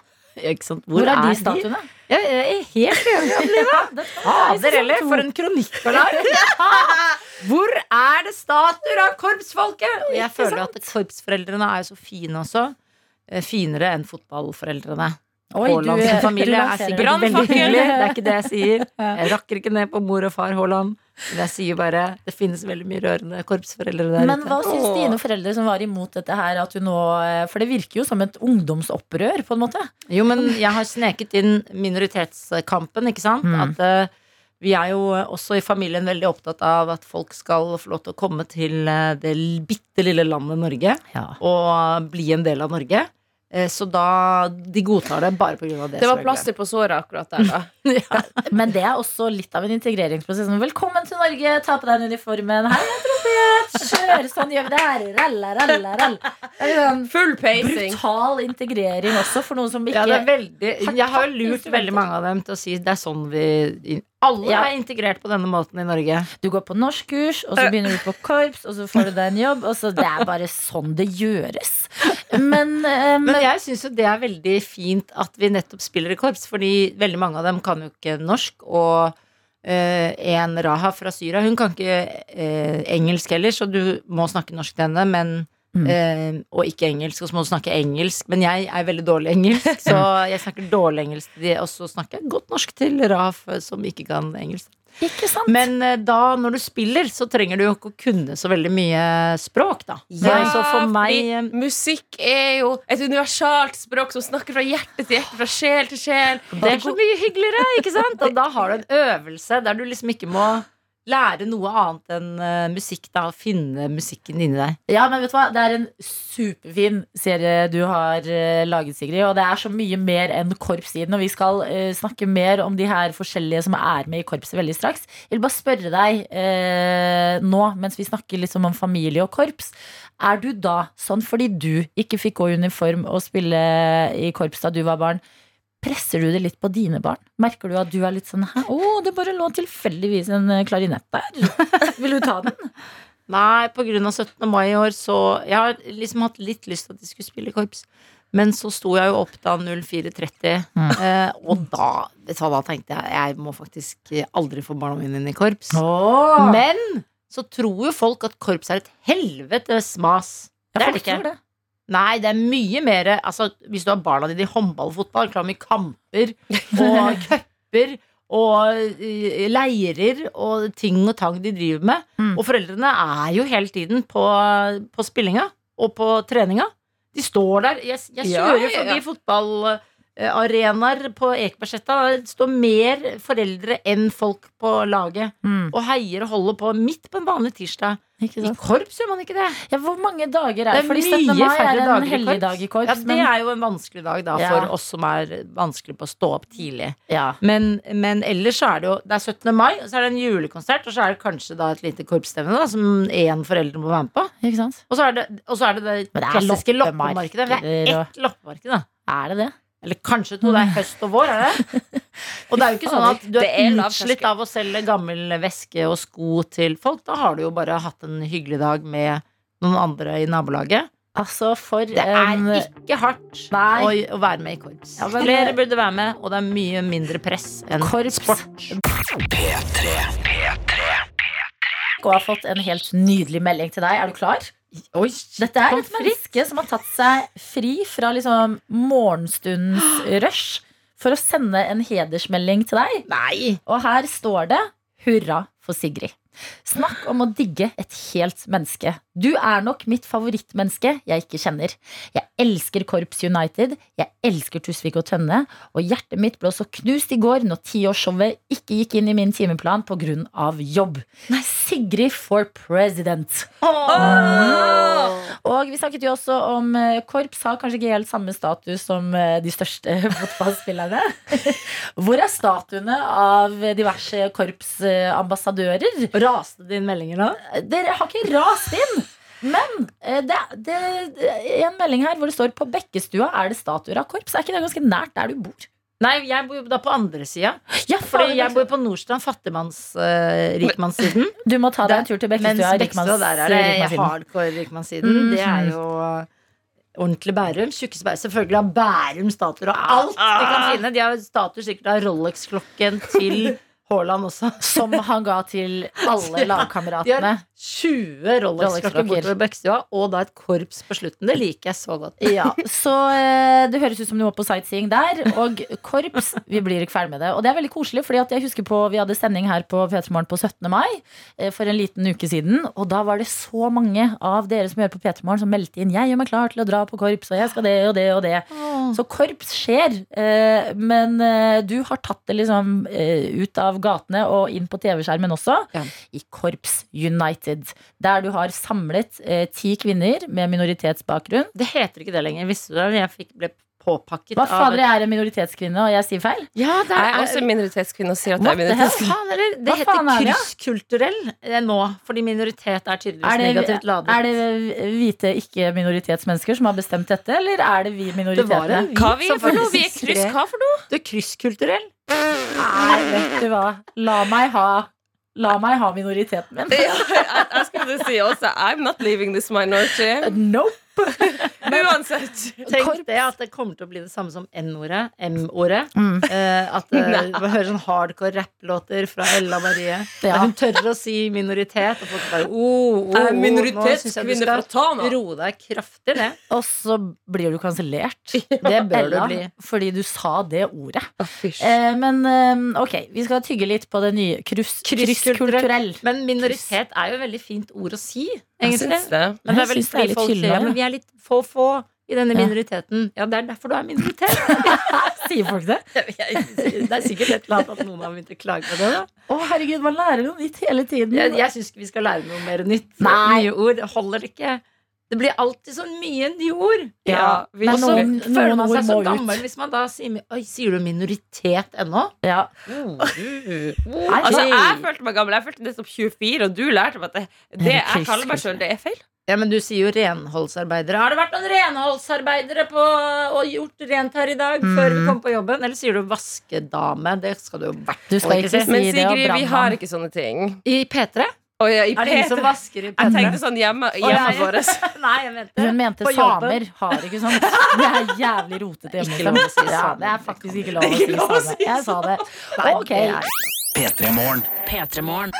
Sant? Hvor, er de statuene? Jeg er helt enig, Adelina. Fader heller, for en kronikk. Hvor er det statuer av korpsfolket? Og jeg føler at korpsforeldrene er så fine også. Eh, Finere enn fotballforeldrene. Haaland du- familie er sikkert veldig hyggelig. Det er ikke det jeg sier. Jeg rakker ikke ned på mor og far Haaland. Men jeg sier bare det finnes veldig mye rørende korpsforeldre der Men ute. hva syns Åh. dine foreldre som var imot dette her? At du nå, eh, for det virker jo som et ungdomsopprør, på en måte. Jo, men jeg har sneket inn minoritetskampen, ikke sant? Mm. At uh, vi er jo også i familien veldig opptatt av at folk skal få lov til å komme til eh, det bitte lille landet Norge Ja. og bli en del av Norge. Så da De godtar det bare av det. Det var plaster på såret akkurat der, da. Men det er også litt av en integreringsprosess. Velkommen til Norge, ta på deg uniformen. Hei, jeg tror Kjør, sånn gjør vi det her. Ralla, ralla, ralla. Sånn Full pacing. brutal integrering også, for noen som ikke Ja, det er veldig, jeg har jo lurt veldig mange av dem til å si det er sånn vi Alle Ja. er integrert på denne måten i Norge. Du går på norskkurs, og så begynner du på korps, og så får du deg en jobb. Og så Det er bare sånn det gjøres. Men, um, Men jeg syns jo det er veldig fint at vi nettopp spiller i korps, fordi veldig mange av dem kan jo ikke norsk. Og eh, en Raha fra Syria, hun kan ikke eh, engelsk heller, så du må snakke norsk til henne, men Mm. Uh, og ikke engelsk, og så må du snakke engelsk. Men jeg er veldig dårlig engelsk, så jeg snakker dårlig engelsk til de, og så snakker jeg godt norsk til Raf, som ikke kan engelsk. Ikke sant? Men eh, da, når du spiller, så trenger du jo ikke å kunne så veldig mye språk, da. Ja, så for meg eh, musikk er jo et universalt språk som snakker fra hjerte til hjerte, fra sjel til sjel. Det er så mye hyggeligere, ikke sant? Og da har du en øvelse der du liksom ikke må lære noe annet enn uh, musikk, da, og finne musikken inni deg. Ja, men vet du hva? Det er en superfin serie du har uh, laget, Sigrid. Og det er så mye mer enn korps i den. Og vi skal uh, snakke mer om de her forskjellige som er med i korpset veldig straks. Jeg vil bare spørre deg nå, mens vi snakker liksom om familie og korps. Er du da sånn fordi du ikke fikk gå i uniform og spille i korps da du var barn? Presser du det litt på dine barn? Merker du at du er litt sånn Hæ, å, det bare lå tilfeldigvis en eh, klarinett der. Vil du ta den? Nei, av 17. mai i år, så Jeg har liksom hatt litt lyst til at de skulle spille korps. Men så sto jeg jo opp da 04.30, Mm. eh, og da, du da tenkte jeg jeg må faktisk aldri få barna mine inn i korps. Åh. Men så tror jo folk at korps er et helvetes mas. Det er det ikke. Nei, det er mye mer altså, Hvis du har barna dine i håndball og fotball, klar med kamper og cuper og eh, leirer og ting og tang de driver med. Mm. Og foreldrene er jo hele tiden på, på spillinga og på treninga. De står der. Jeg, jeg kjører ja, ja. forbi fotballarenaer på Ekebergsletta. Det står mer foreldre enn folk på laget Mm. og heier og holder på midt på en vanlig tirsdag. I korps gjør man ikke det. Ja, hvor mange dager er Det Fordi mye 17. mai er en hellig dag i korps. Ja, det er jo en vanskelig dag da Ja. for oss som er vanskelig på å stå opp tidlig. ja. Men, men ellers så er det jo Det er 17. mai, og så er det en julekonsert, og så er det kanskje da et lite korpsstevne som én forelder må være med på. Ikke sant? Og så er det og så er det, det, klassiske loppemarkedet. Det er ett loppemarked, da. Er det det? Eller kanskje to. Det er høst og vår, er det? Og det er jo ikke sånn at du er utslitt av å selge gammel veske og sko til folk. Da har du jo bare hatt en hyggelig dag med noen andre i nabolaget. Altså, for Det er ikke hardt Nei. å, å være med i korps. Ja, men- Flere burde være med, og det er mye mindre press enn Korps. sport. Og har fått en helt nydelig melding til deg. Er du klar? Oi, Dette er et menneske som har tatt seg fri fra liksom morgenstundens rush for å sende en hedersmelding til deg. Nei! Og her står det 'Hurra for Sigrid'. Snakk om å digge et helt menneske. Du er nok mitt favorittmenneske jeg ikke kjenner. Jeg elsker Korps United, jeg elsker Tusvik og Tønne, og hjertet mitt ble også knust i går når tiårsshowet ikke gikk inn i min timeplan pga. jobb. Nei, Sigrid for president. Og vi snakket jo også om eh, korps har kanskje ikke helt samme status som eh, de største fotballspillerne. Hvor er statuene av diverse korpsambassadører? Raste dine meldinger nå? Dere har ikke rast inn! Men eh, det, det, det er en melding her hvor det står på Bekkestua er det statuer av korps. Er ikke det ganske nært der du bor? Nei, jeg bor da på andre sida. Ja, Fordi jeg bor på Nordstrand, fattigmanns-rikmannssiden. Du må ta deg en tur til Bekkestua. Bekkestua, der er det hardcore rikmannssiden. Mm. Det er jo ordentlig Bærum. Tjukkeste Bærum. Selvfølgelig har Bærum statuer og alt de kan finne. De har statuer sikkert av Rolex-klokken til Haaland også. Som han ga til alle lagkameratene. Har 20 Rolex-klokker bortover Bekkestua, og da et korps på slutten. Det liker jeg så godt. Ja, så eh, det høres ut som du var på sightseeing der. Og korps, vi blir ikke ferdig med det. Og det er veldig koselig, fordi jeg husker på vi hadde sending her på P3 Morgen på 17. mai eh, for en liten uke siden. Og da var det så mange av dere som hører på P3 Morgen, som meldte inn 'Jeg gjør meg klar til å dra på korps, og jeg skal det og det og det'. Så korps skjer. Eh, men du har tatt det liksom ut av gatene og inn på TV-skjermen også. Ja. I Korps United. Der du har samlet eh, ti kvinner med minoritetsbakgrunn. Det heter ikke det lenger. Visste du det? Jeg fikk, ble påpakket Hva fader jeg er en minoritetskvinne, og jeg sier feil? Ja, det Jeg er også minoritetskvinne og sier at jeg er minoritetskvinne. Det, det heter er ja? krysskulturell eh, nå, fordi minoritet er tydeligvis Er det, negativt ladet. er det hvite ikke-minoritetsmennesker som har bestemt dette, eller er det vi Det minoritetene? en Hva vi er for noe? Vi er kryss. Hva for noe? Du er krysskulturell. Nei, vet du hva. La meg ha La meg ha minoriteten min. Ja, jeg, jeg skulle si også I'm not leaving this minority. Nope. Men uansett. Tenk det at det kommer til å bli det samme som N-ordet. M-ordet. Mm. Eh, at eh, man hører sånn hardcore rapplåter fra Ella Marie. Ja. Hun tør å si minoritet, og folk bare oh, oh, oh, minoritetskvinne fra Tana. Roe deg kraftig ned. Og så blir du kansellert. Det bør du bli. fordi du sa det ordet. Eh, men eh, ok, vi skal tygge litt på det nye. Kryss, krysskulturell. Men minoritet er jo et veldig fint ord å si, Jeg syns det. Men det er Jeg vel det er fordi folk sier ja, men vi er litt få få i denne minoriteten. Ja, det er derfor du er minoritet. Sier folk det? det er sikkert et eller annet at noen har begynt å klage på det. da Å, herregud, man lærer noe nytt hele tiden. Jeg, jeg syns vi skal lære noe mer nytt. Nei. Nye ord holder ikke. Det blir alltid så mye nye ord. Ja, vi- Og så noen- føler man seg så ut. gammel hvis man da sier Oi, sier du minoritet ennå? Ja. Altså, jeg følte meg gammel. Jeg følte nesten 24, og du lærte meg at det, det jeg kaller meg sjøl, det er feil. Ja, men du sier jo renholdsarbeidere. Har det vært noen renholdsarbeidere på og gjort rent her i dag før vi kom på jobben? Eller sier du vaskedame? Det skal du jo i hvert Du fall skal ikke si. Men Sigrid, vi har ikke sånne ting. I P3? Og ja, i Er det ingen som vasker i jeg tenkte sånn hjemme, ja, oh, ja. vårt. Nei, jeg mente Hun mente samer har ikke sånt. Det er jævlig rotete hjemme Ikke hos dem. lov å si Ja, det er faktisk ikke lov å si samer. Jeg sa det. Nei, Ok, det er- P3 Morgen.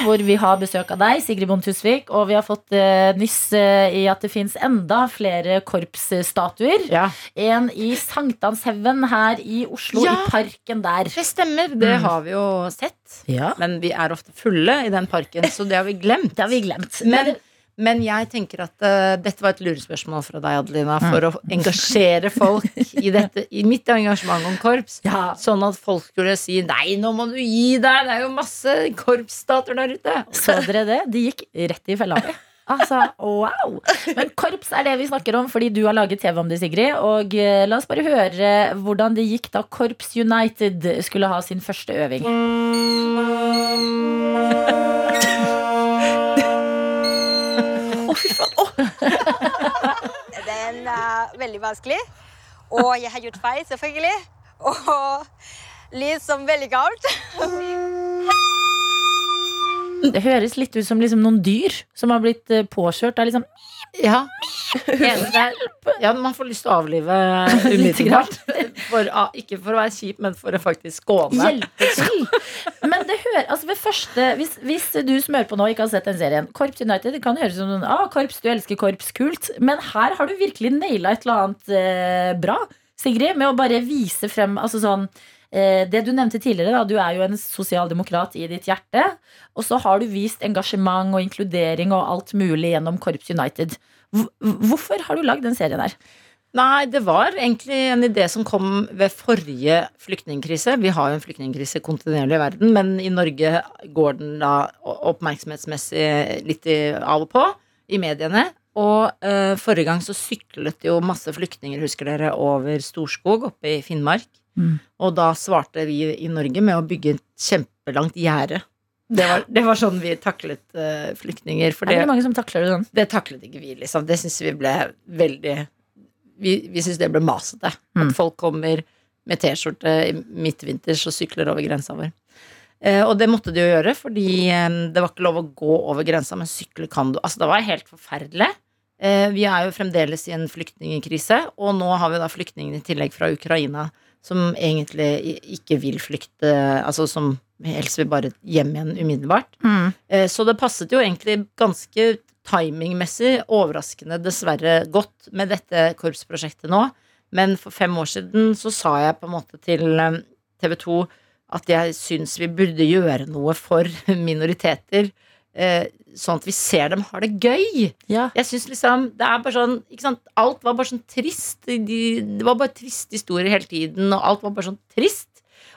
P3morgen. hvor vi har besøk av deg, Sigrid Bond Tusvik, og vi har fått uh, nyss uh, i at det fins enda flere korpsstatuer. Ja. En i Sankthanshaugen her i Oslo, Ja. i parken der. Det stemmer, det har vi jo sett. Ja. Men vi er ofte fulle i den parken, så det har vi glemt. Det har vi glemt. Men, men jeg tenker at uh, dette var et lurespørsmål fra deg, Adelina, for å engasjere folk i, dette, i mitt engasjement om korps. Ja. Sånn at folk skulle si nei, nå må du gi deg, det er jo masse korpsstater der ute. Så dere det? De gikk rett i fella. Altså, wow! Men korps er det vi snakker om, fordi du har laget TV om det, Sigrid. Og uh, la oss bare høre hvordan det gikk da Korps United skulle ha sin første øving. Den er veldig vanskelig. Og jeg har gjort feil, selvfølgelig. Og litt som veldig galt. Det høres litt ut som liksom noen dyr som har blitt påkjørt. påkjørt er liksom Ja. Ja, man får lyst til å avlive umiddelbart. For, ah, ikke for å være kjip, men for å faktisk skåne. hjelpe til. Men det hører, altså ved første hvis, hvis du som hører på nå ikke har sett den serien Korps United det kan høres som noen, ah, korps, du elsker korps, kult. Men her har du virkelig naila et eller annet eh, bra, Sigrid, med å bare vise frem altså sånn det du nevnte tidligere, da, du er jo en sosialdemokrat i ditt hjerte. Og så har du vist engasjement og inkludering og alt mulig gjennom Korps United. Hvorfor har du lagd den serien her? Nei, det var egentlig en idé som kom ved forrige flyktningkrise. Vi har jo en flyktningkrise kontinuerlig i verden, men i Norge går den da oppmerksomhetsmessig litt av og på i mediene. Og uh, forrige gang så syklet jo masse flyktninger, husker dere, over Storskog oppe i Finnmark. Mm. Og da svarte vi i Norge med å bygge et kjempelangt gjerde. Det var, det var sånn vi taklet uh, flyktninger. For Er det, det mange som takler det sånn? det taklet ikke vi, liksom. Det syns vi ble veldig Vi, vi syns det ble masete. Mm. At folk kommer med T-skjorte i midtvinters og sykler over grensa vår. Uh, og det måtte de jo gjøre, fordi um, det var ikke lov å gå over grensa, men sykle kan du. Altså, det var helt forferdelig. Uh, vi er jo fremdeles i en flyktningkrise, og nå har vi da flyktningene i tillegg fra Ukraina som egentlig ikke vil flykte, altså som helst vil bare hjem igjen umiddelbart. Mm. Så det passet jo egentlig ganske timingmessig, overraskende dessverre godt med dette korpsprosjektet nå. Men for fem år siden så sa jeg på en måte til TV 2 at jeg syns vi burde gjøre noe for minoriteter. Sånn at vi ser dem har det gøy. Ja. Jeg synes liksom Det er bare sånn ikke sant? Alt var bare sånn trist. De, det var bare triste historier hele tiden, og alt var bare sånn trist.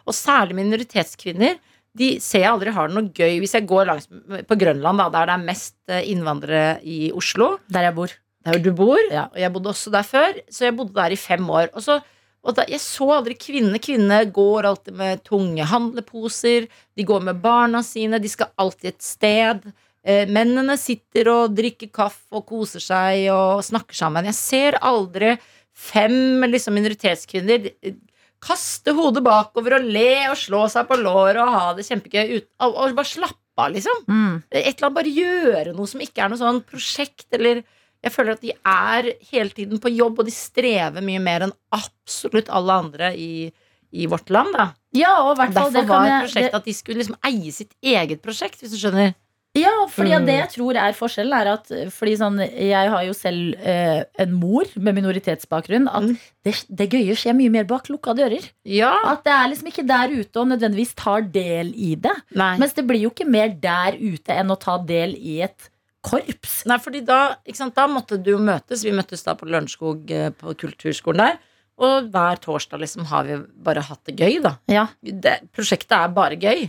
Og særlig minoritetskvinner. De ser jeg aldri har det noe gøy. Hvis jeg går langs på Grønland, da, der det er mest eh, innvandrere i Oslo, Der jeg bor. der du bor, Ja. og jeg bodde også der før, så jeg bodde der i fem år. Og, så, og da, jeg så aldri kvinner, Kvinner går alltid med tunge handleposer, de går med barna sine, de skal alltid et sted. Eh, mennene sitter og drikker kaffe og koser seg og snakker sammen. Jeg ser aldri fem liksom, minoritetskvinner eh, kaste hodet bakover og le og slå seg på låret og ha det kjempegøy ut, og, og bare slappe av, liksom Mm. et eller annet bare gjøre noe som ikke er noe sånn prosjekt eller Jeg føler at de er hele tiden på jobb, og de strever mye mer enn absolutt alle andre i, i vårt land. Da. Ja, og hvert fall Derfor det var jeg, prosjektet det, at de skulle liksom eie sitt eget prosjekt, hvis du skjønner. Ja, fordi Mm. det jeg tror er forskjellen, er at Fordi sånn, jeg har jo selv eh, en mor med minoritetsbakgrunn. At Mm. det, det gøye skjer mye mer bak lukka dører. Ja. At det er liksom ikke der ute og nødvendigvis tar del i det. Nei. Mens det blir jo ikke mer der ute enn å ta del i et korps. Nei, fordi da, sant, da måtte du jo møtes. Vi møttes da på Lørenskog eh, på kulturskolen der. Og hver torsdag liksom har vi bare hatt det gøy, da. Ja. Det, prosjektet er bare gøy.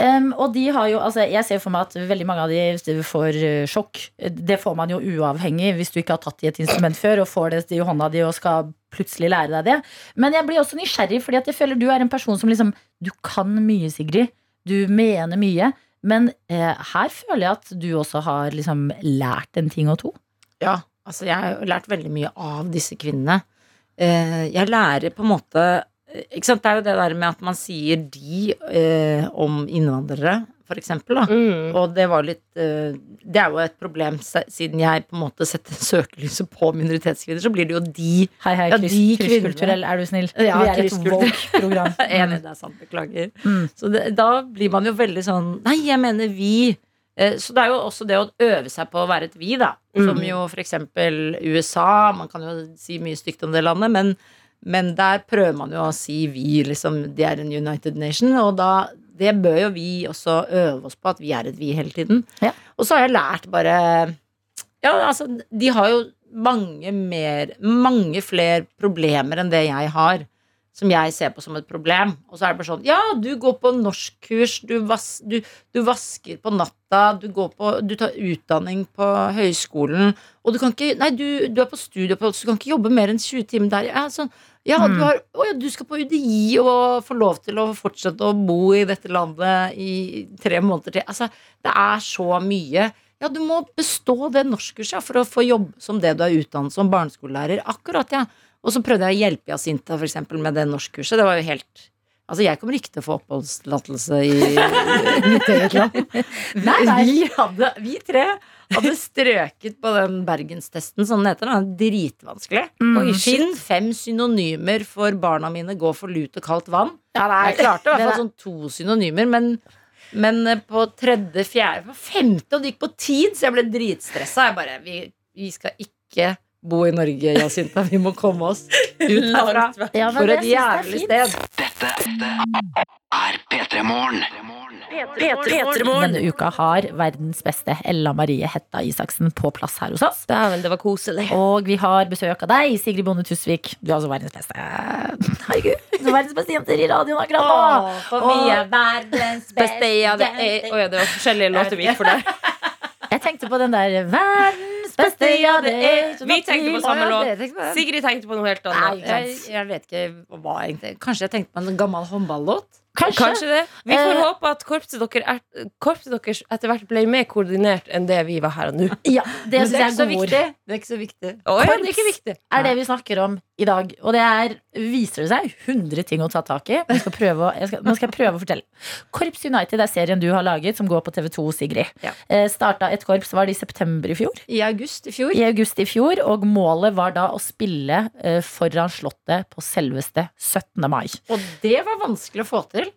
Um, og de har jo, altså jeg ser for meg at veldig mange av de får eh, sjokk. Det får man jo uavhengig hvis du ikke har tatt i et instrument før og får det i hånda di og skal plutselig lære deg det. Men jeg blir også nysgjerrig, fordi at jeg føler du er en person som liksom Du kan mye, Sigrid. Du mener mye. Men eh, her føler jeg at du også har liksom lært en ting og to. Ja, altså jeg har lært veldig mye av disse kvinnene. Eh, jeg lærer på en måte eh, ikke sant? Det er jo det der med at man sier de eh, om innvandrere, for eksempel. Da. Mm. Og det var litt eh, Det er jo et problem siden jeg på en måte setter søkelyset på minoritetskvinner, så blir det jo de Hei, hei, Ja, kryss, de krysskulturell, er du snill? Ja, Vi er et woke-program. Enig, det er sant, beklager. Mm. Så det, da blir man jo veldig sånn Nei, jeg mener vi. Eh, Så det er jo også det å øve seg på å være et vi, da. Som Mm. jo eksempel USA. Man kan jo si mye stygt om det landet, men, men der prøver man jo å si vi, liksom. De er en United Nation. Og da Det bør jo vi også øve oss på, at vi er et vi hele tiden. Ja. Og så har jeg lært bare Ja, altså, de har jo mange mer Mange flere problemer enn det jeg har som jeg ser på som et problem. Og så er det bare sånn Ja, du går på norskkurs, du, vas, du, du vasker på natta, du, går på, du tar utdanning på høyskolen, og du kan ikke Nei, du, du er på studieopphold, så du kan ikke jobbe mer enn 20 timer der. Ja, sånn, ja, du, har, å, ja, du skal på UDI og få lov til å fortsette å bo i dette landet i tre måneder til. Altså, det er så mye. Ja, du må bestå det norskkurset for å få jobb som det du er utdannet som barneskolelærer. Akkurat, ja. Og så prøvde jeg å hjelpe Jacinta for eksempel, med det norskkurset. Det var jo helt Altså, jeg kommer ikke til å få oppholdstillatelse i mitt eget land. Nei, nei. Vi, hadde, vi tre hadde strøket på den bergenstesten, som den heter. Den er dritvanskelig. Mm. Og Finn fem synonymer for barna mine gå for lut og kaldt vann. Ja. Jeg klarte i hvert fall sånn to synonymer, men, men eh, på tredje, fjerde, på femte, og det gikk på tid, så jeg ble dritstressa. Jeg bare vi, vi skal ikke bo i Norge, Jacinta. Vi må komme oss ut herfra. Ja, For et jævlig sted. Dette er P3 Morgen. P3morgen. Denne uka har verdens beste Ella Marie Hetta Isaksen på plass her hos oss. Dæven, det var koselig. Og vi har besøk av deg, Sigrid Bonde Tusvik. Du er altså verdens beste Herregud, du er verdens beste jenter i radioen akkurat nå. for vi er verdens Beste ja, det er, Å ja, det var forskjellige låter vi gikk for der. Jeg tenkte på den der Verdens beste, ja det er Vi tenkte på samme låt. Sigrid tenkte på noe helt Nei, annet. Jeg, jeg vet ikke hva egentlig Kanskje jeg tenkte på en gammel håndballåt? Kanskje. Kanskje det. Vi får Eh. håpe at korpset, dere er, korpset deres etter hvert ble mer koordinert enn det vi var her og nå. Ja, det det er ikke. Det er ikke så viktig. Det er ikke viktig. er det vi snakker om i dag. Og det er, viser det seg, 100 ting å ta tak i. Jeg skal prøve, å- jeg skal, nå skal jeg prøve å fortelle. Korps United er serien du har laget, som går på TV2, Sigrid. Ja. Eh, starta et korps var det i september i fjor. I august i fjor. I august i fjor, og målet var da å spille eh, foran Slottet på selveste 17. mai. Og det var vanskelig å få til.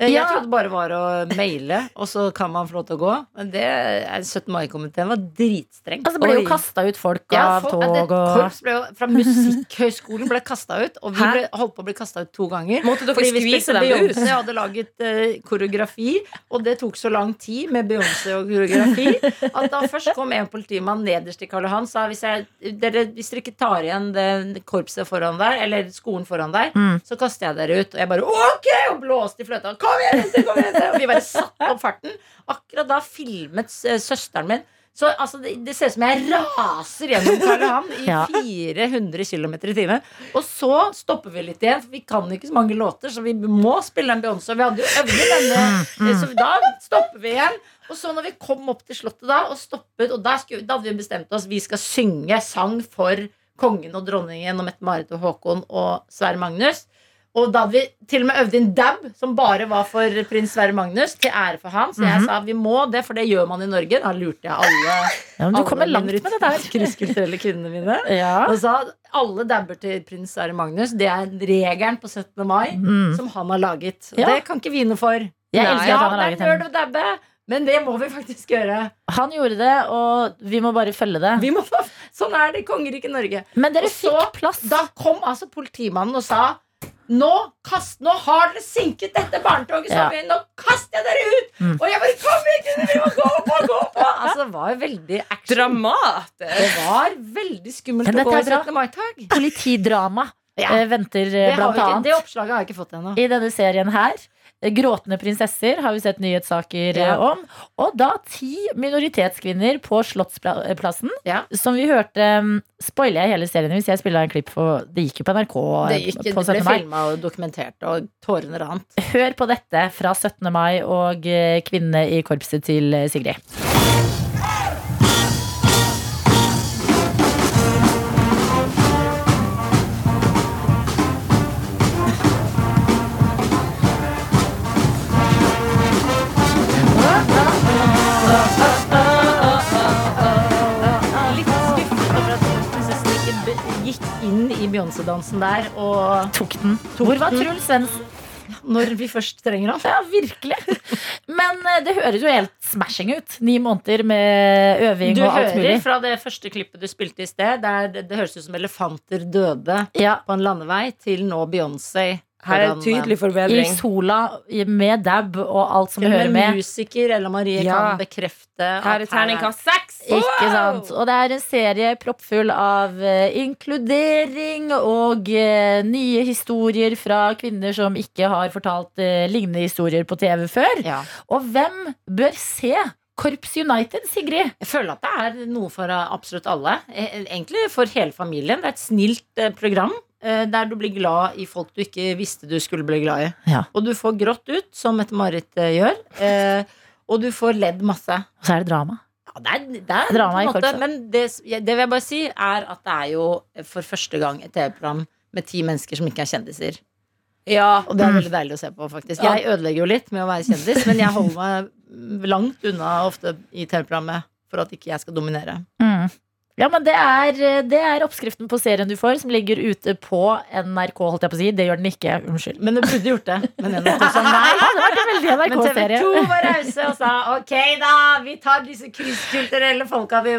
Eh, Jeg Ja. trodde bare var å maile, og så kan man få lov til å gå. Men det, er- 17. mai-komiteen var dritstreng. Altså ble jo kasta ut folk Ja, av tog og Korps ble jo, fra Musikkhøgskolen ble kasta ut, og vi ble, holdt på å bli kasta ut to ganger. Måtte dere skvise dem ut? Beyoncé hadde laget uh, koreografi, og det tok så lang tid med Beyoncé og koreografi at da først kom en politimann nederst i Karl Johan sa hvis, jeg, dere, hvis dere ikke tar igjen det korpset foran der, eller skolen foran der, Mm. så kaster jeg dere ut. Og jeg bare ok! Og blåste i fløyta. Kom igjen, kom igjen! Og vi bare satte opp farten. Akkurat da filmet eh, søsteren min. Så altså, det, det ser ut som jeg raser gjennom Karl Johan i Ja. 400 km i timen. Og så stopper vi litt igjen, for vi kan ikke så mange låter, så vi må spille en Beyoncé. Vi hadde jo øvd denne, Mm, så da stopper vi igjen. Og så når vi kom opp til Slottet da og stoppet, og skulle, da hadde vi bestemt oss, vi skal synge sang for kongen og dronningen og Mette-Marit og Håkon og Sverre Magnus. Og da hadde vi til og med øvd inn dab, som bare var for prins Sverre Magnus, til ære for han. Så jeg Mhm. sa vi må det, for det gjør man i Norge. Da lurte jeg alle, ja, men Du alle kommer langt med det der. minoritetskulturelle kvinnene mine. Ja. Og sa alle dabber til prins Sverre Magnus. Det er regelen på 17. mai Mm. som han har laget. Og Ja. det kan ikke vi noe for. Jeg elsker at han har laget den. en dabbe, men det må vi faktisk gjøre. Han gjorde det, og vi må bare følge det. Vi må, sånn er det i kongeriket Norge. Men dere så- fikk plass. Da kom altså politimannen og sa nå, kast, nå har dere sinket dette barnetoget, Ja. Nå kaster jeg dere ut! Mm. Og jeg bare Kom igjen, vi må gå på, gå på! Altså, det var veldig action. Dramat! Det var veldig skummelt å gå i 17. mai-tog. Politidrama Ja. eh, venter Det, eh, blant annet det oppslaget har jeg ikke fått ennå. i denne serien her. Gråtende prinsesser har vi sett nyhetssaker Ja. eh, om. Og da ti minoritetskvinner på Slottsplassen. Ja. Som vi hørte um, Spoiler jeg hele serien hvis jeg spiller en klipp for Det gikk jo på NRK Det, eh, gikk, det på ble 17. mai. filma og dokumentert, og tårene rant. Hør på dette fra 17. mai og eh, kvinnene i korpset til Sigrid. Beyoncé-dansen der, og Tok den. Hvor var Truls Svendsen? når vi først trenger han. Ja, virkelig. Men eh, det høres jo helt smashing ut. Ni måneder med øving Du og alt mulig. Du hører fra det første klippet du spilte i sted, der det, det høres ut som elefanter døde Ja, på en landevei, til nå Beyoncé. Her er foran, tydelig I sola med dab og alt som det hører med musiker Ella Marie Ja. kan bekrefte Her er terningkast seks! Ikke sant? Og det er en serie proppfull av eh, inkludering og eh, nye historier fra kvinner som ikke har fortalt eh, lignende historier på TV før. Ja. Og hvem bør se Korps United, Sigrid? Jeg føler at det er noe for absolutt alle. Eh, Egentlig for hele familien. Det er et snilt eh, program eh, der du blir glad i folk du ikke visste du skulle bli glad i. Ja. Og du får grått ut, som Mette-Marit eh, gjør. eh, Og du får ledd masse. Og så er det drama. Ja, det er, det er Drama på i en måte, korpset. Men det, det vil jeg bare si, er at det er jo for første gang et TV-program med ti mennesker som ikke er kjendiser. Ja. Og det er veldig deilig å se på, faktisk. Jeg ødelegger jo litt med å være kjendis, men jeg holder meg langt unna ofte i TV-programmet for at ikke jeg skal dominere. Mm. Ja, men det er, det er oppskriften på serien du får, som ligger ute på NRK, holdt jeg på å si. Det gjør den ikke. Unnskyld. Men den burde gjort det. Men NRK sa nei. Ja, det var en veldig NRK-serie. Men TV 2 var rause og sa ok, da, vi tar disse krysskulturelle folka vi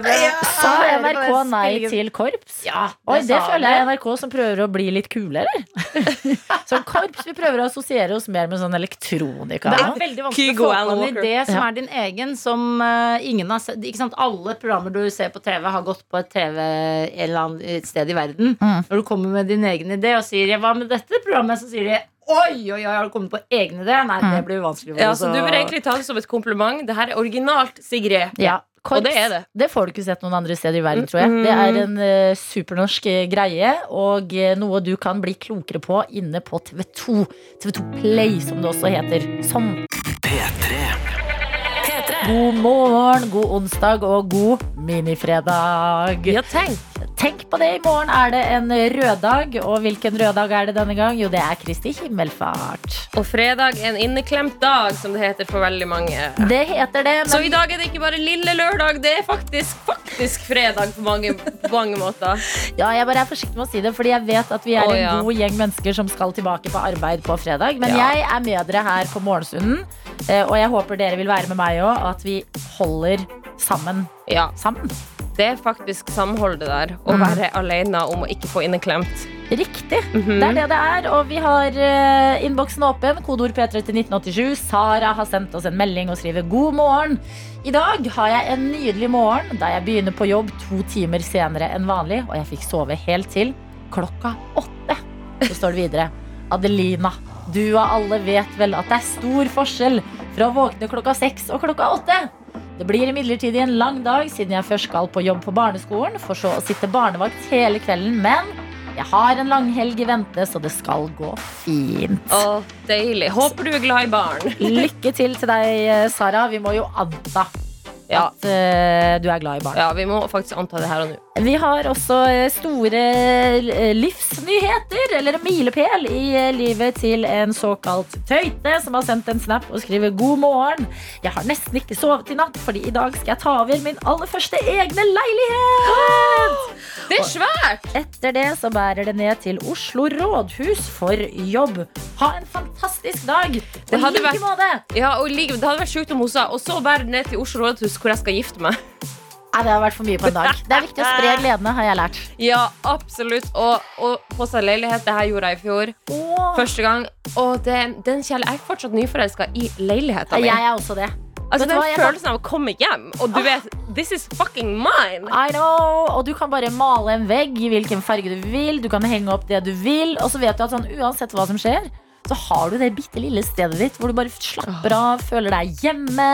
Sa NRK nei til korps? Ja, Oi, det sa føler jeg. NRK som prøver å bli litt kule, eller? Som korps, vi prøver å assosiere oss mer med sånn elektronika. Det er veldig vanskelig Kygo å få på en idé som er din egen, som uh, ingen har sett. Ikke sant? Alle programmer du ser på TV, har gått på et TV et eller annet sted i verden. Mm. Når du kommer med din egen idé og sier 'hva med dette programmet', så sier de Oi, oi, oi, har du kommet på egen idé? Nei, det blir vanskelig. Ja, oss så du bør egentlig ta det som et kompliment. Det her er originalt, Sigrid. Ja, korps, Og det er det. Det får du ikke sett noen andre steder i verden, tror jeg. Det er en uh, supernorsk eh, greie, og uh, noe du kan bli klokere på inne på TV2. TV2 Play, som det også heter. Sånn. God morgen, god onsdag og god minifredag. Ja, tenk. Tenk på det, i morgen er det en røddag. Og hvilken røddag er det denne gang? Jo, det er Kristi himmelfart. Og fredag er en inneklemt dag, som det heter for veldig mange. Det heter det, Så i dag er det ikke bare lille lørdag, det er faktisk, faktisk fredag på mange, mange måter. Ja, jeg bare er forsiktig med å si det, fordi jeg vet at vi er Å, en god gjeng mennesker som skal tilbake på arbeid på fredag. Men Ja. jeg er med dere her på morgenstunden, eh, og jeg håper dere vil være med meg òg, at vi holder sammen. Ja, Sammen. det er faktisk samholdet der. Å Mm. være alene om å ikke få inneklemt. Riktig. Mhm. Det er det det er. Og vi har uh, innboksen åpen. Kodeord P3 til 1987. Sara har sendt oss en melding og skriver god morgen. I dag har jeg en nydelig morgen da jeg begynner på jobb to timer senere enn vanlig, og jeg fikk sove helt til klokka åtte. Så står det videre. Adelina, du og alle vet vel at det er stor forskjell fra å våkne klokka seks og klokka åtte. Det blir imidlertid en lang dag siden jeg først skal på jobb på barneskolen, for så å sitte barnevakt hele kvelden, men jeg har en langhelg i vente, så det skal gå fint. Å, deilig. Håper du er glad i barn. Lykke til til deg, Sara. Vi må jo anta Ja. at uh, du er glad i barn. Ja, vi må faktisk anta det her og nå. Vi har også eh, store eh, livsnyheter, eller en milepæl, i livet til en såkalt tøyte som har sendt en snap og skriver god morgen. Jeg har nesten ikke sovet i natt, fordi i dag skal jeg ta over min aller første egne leilighet. Det er svært! Etter det så bærer det ned til Oslo rådhus for jobb. Ha en fantastisk dag. Det hadde like vært-. Ja, og like, Det hadde vært sjukt om hun sa Og så bærer det ned til Oslo rådhus, hvor jeg skal gifte meg. Nei, det har vært for mye på en dag. Det er viktig å spre gledene, har jeg lært. Ja, absolutt. Og, og på seg leilighet. Det her gjorde jeg i fjor. Åh. Første gang. Og den, den kjæle, jeg er fortsatt nyforelska i leiligheten min. Jeg er også det. Altså Vet Den hva, jeg- følelsen av å komme hjem, og du vet This is fucking mine! I know, og du kan bare male en vegg i hvilken farge du vil. Du kan henge opp det du vil. Og så vet du at sånn, uansett hva som skjer, så har du det bitte lille stedet ditt hvor du bare slapper av, føler deg hjemme.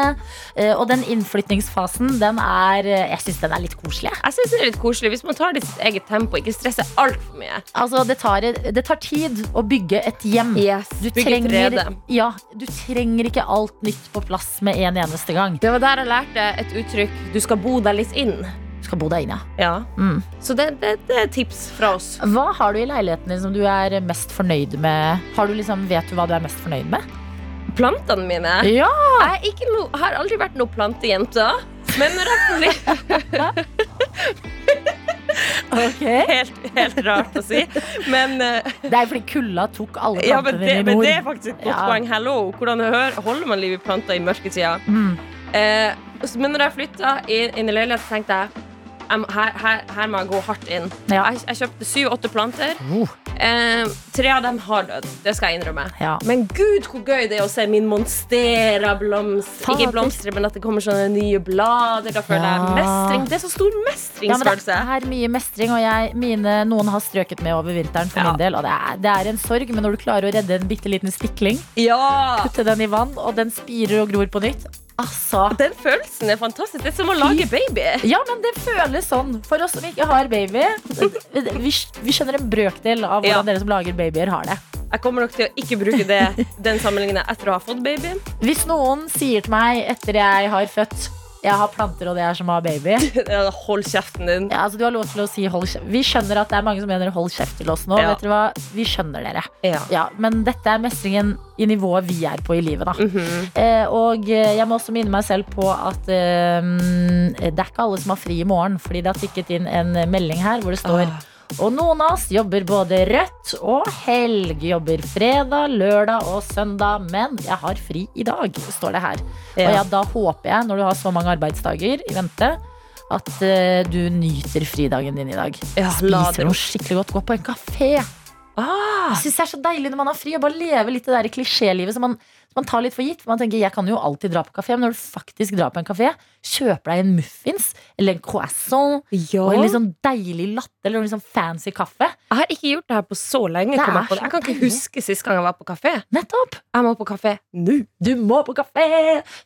Eh, Og den innflytningsfasen, den er eh, Jeg syns den er litt koselig. jeg. Synes det er litt koselig hvis man tar det i sitt eget tempo, ikke stresser altfor mye. Altså, det tar, det tar tid å bygge et hjem. Yes, Du trenger, ja, du trenger ikke alt nytt på plass med en eneste gang. Det var der jeg lærte et uttrykk 'du skal bo deg litt inn'. Skal bo deg inn, ja. Mm. Så det, det, det er tips fra oss. Hva har du i leiligheten din som du er mest fornøyd med? Har du liksom, vet du hva du er mest fornøyd med? Plantene mine Ja! Jeg no, har aldri vært noe plantejente. Men når jeg blir helt, helt rart å si. Men, uh, Det er fordi kulda tok alle ja, men, plantene det, dine i men det er faktisk et godt Ja. poeng. Hello, Hvordan hører, holder man liv i planter i mørketida? Mm. Uh, men når jeg flytta inn, inn i leilighet, tenkte jeg her, her, her må jeg gå hardt inn. Ja. Jeg, jeg kjøpte syv-åtte planter. Uh. Eh, tre av dem har dødd. Det skal jeg innrømme. Ja. Men gud, hvor gøy det er å se min monstera blomst. Ikke blomstre, men at det kommer sånne nye blader. Da føler jeg mestring. Det er så stor Ja, det er mye mestring, og jeg, mine, noen har strøket med over vinteren for Ja. min del. Og det er, det er en sorg, men når du klarer å redde en bitte liten stikling, Ja! putte den i vann, og den spirer og gror på nytt Altså. Den følelsen er fantastisk. Det er som å lage baby. Ja, men det føles sånn. For oss som ikke har baby, vi, vi skjønner en brøkdel av hvordan Ja. dere som lager babyer, har det. Jeg kommer nok til å ikke bruke det, den sammenligningen etter å ha fått baby. Hvis noen sier til meg etter jeg har født Jeg har planter, og det er som å ha baby. Hold kjeften din. Ja, altså, du har lov til å si hold kjeft. Vi skjønner at det er mange som mener hold kjeft til oss nå. Ja. Vet dere hva? Vi skjønner dere. Ja. Ja, men dette er mestringen i nivået vi er på i livet, da. Mhm. eh, og eh, jeg må også minne meg selv på at eh, det er ikke alle som har fri i morgen, fordi det har tikket inn en melding her hvor det står Ah. Og noen av oss jobber både rødt og helg. Jobber fredag, lørdag og søndag, men jeg har fri i dag, står det her. Og ja, da håper jeg, når du har så mange arbeidsdager i vente, at uh, du nyter fridagen din i dag. Ja, Spiser noe skikkelig godt, gå på en kafé. Ah, Jeg synes det er så deilig når man har fri og bare leve litt det der klisjélivet som man, som man tar litt for gitt. For man tenker, jeg kan jo alltid dra på kafé, men når du faktisk drar på en kafé, kjøper deg en muffins eller en croissant ja. og en litt sånn deilig latte eller en litt sånn fancy kaffe. Jeg har ikke gjort det her på så lenge. Det jeg, på det. jeg kan ikke deilig. huske sist gang jeg var på kafé. Nettopp! Jeg må på kafé nå. Du må på kafé!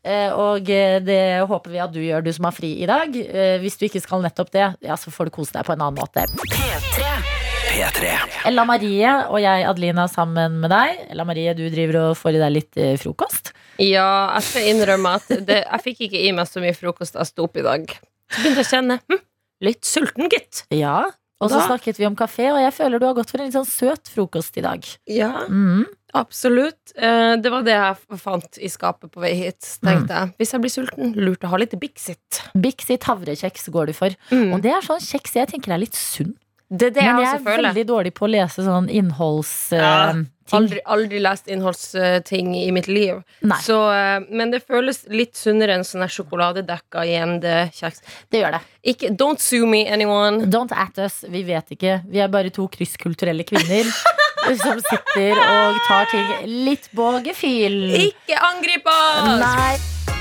Eh, og eh, det håper vi at du gjør, du som har fri i dag. Eh, hvis du ikke skal nettopp det, ja, så får du kose deg på en annen måte. P3. Ella Marie og jeg, Adelina, sammen med deg. Ella Marie, du driver og får i deg litt eh, frokost. Ja, jeg skal innrømme at det, jeg fikk ikke i meg så mye frokost da jeg sto opp i dag. Så begynte jeg å kjenne hm, litt sulten, gitt. Ja, og så snakket vi om kafé, og jeg føler du har gått for en litt sånn søt frokost i dag. Ja, Mm. absolutt. Eh, Det var det jeg fant i skapet på vei hit. Så tenkte jeg, hvis jeg blir sulten, lurt å ha litt Bixit. Bixit havrekjeks går du for. Mm. Og det er sånn kjeks jeg tenker er litt sunn. Det er det Men jeg jeg er føler. veldig dårlig på å lese sånn innholds... Ja, eh. Aldri, aldri lest innholdsting i mitt liv. Så, eh, men det føles litt sunnere enn sånn sjokoladedekka gjende-kjeks. det gjør det. Ikke, don't sue me, anyone. Don't at us. Vi vet ikke. Vi er bare to krysskulturelle kvinner som sitter og tar ting litt på gefühl. Ikke angrip oss! Nei.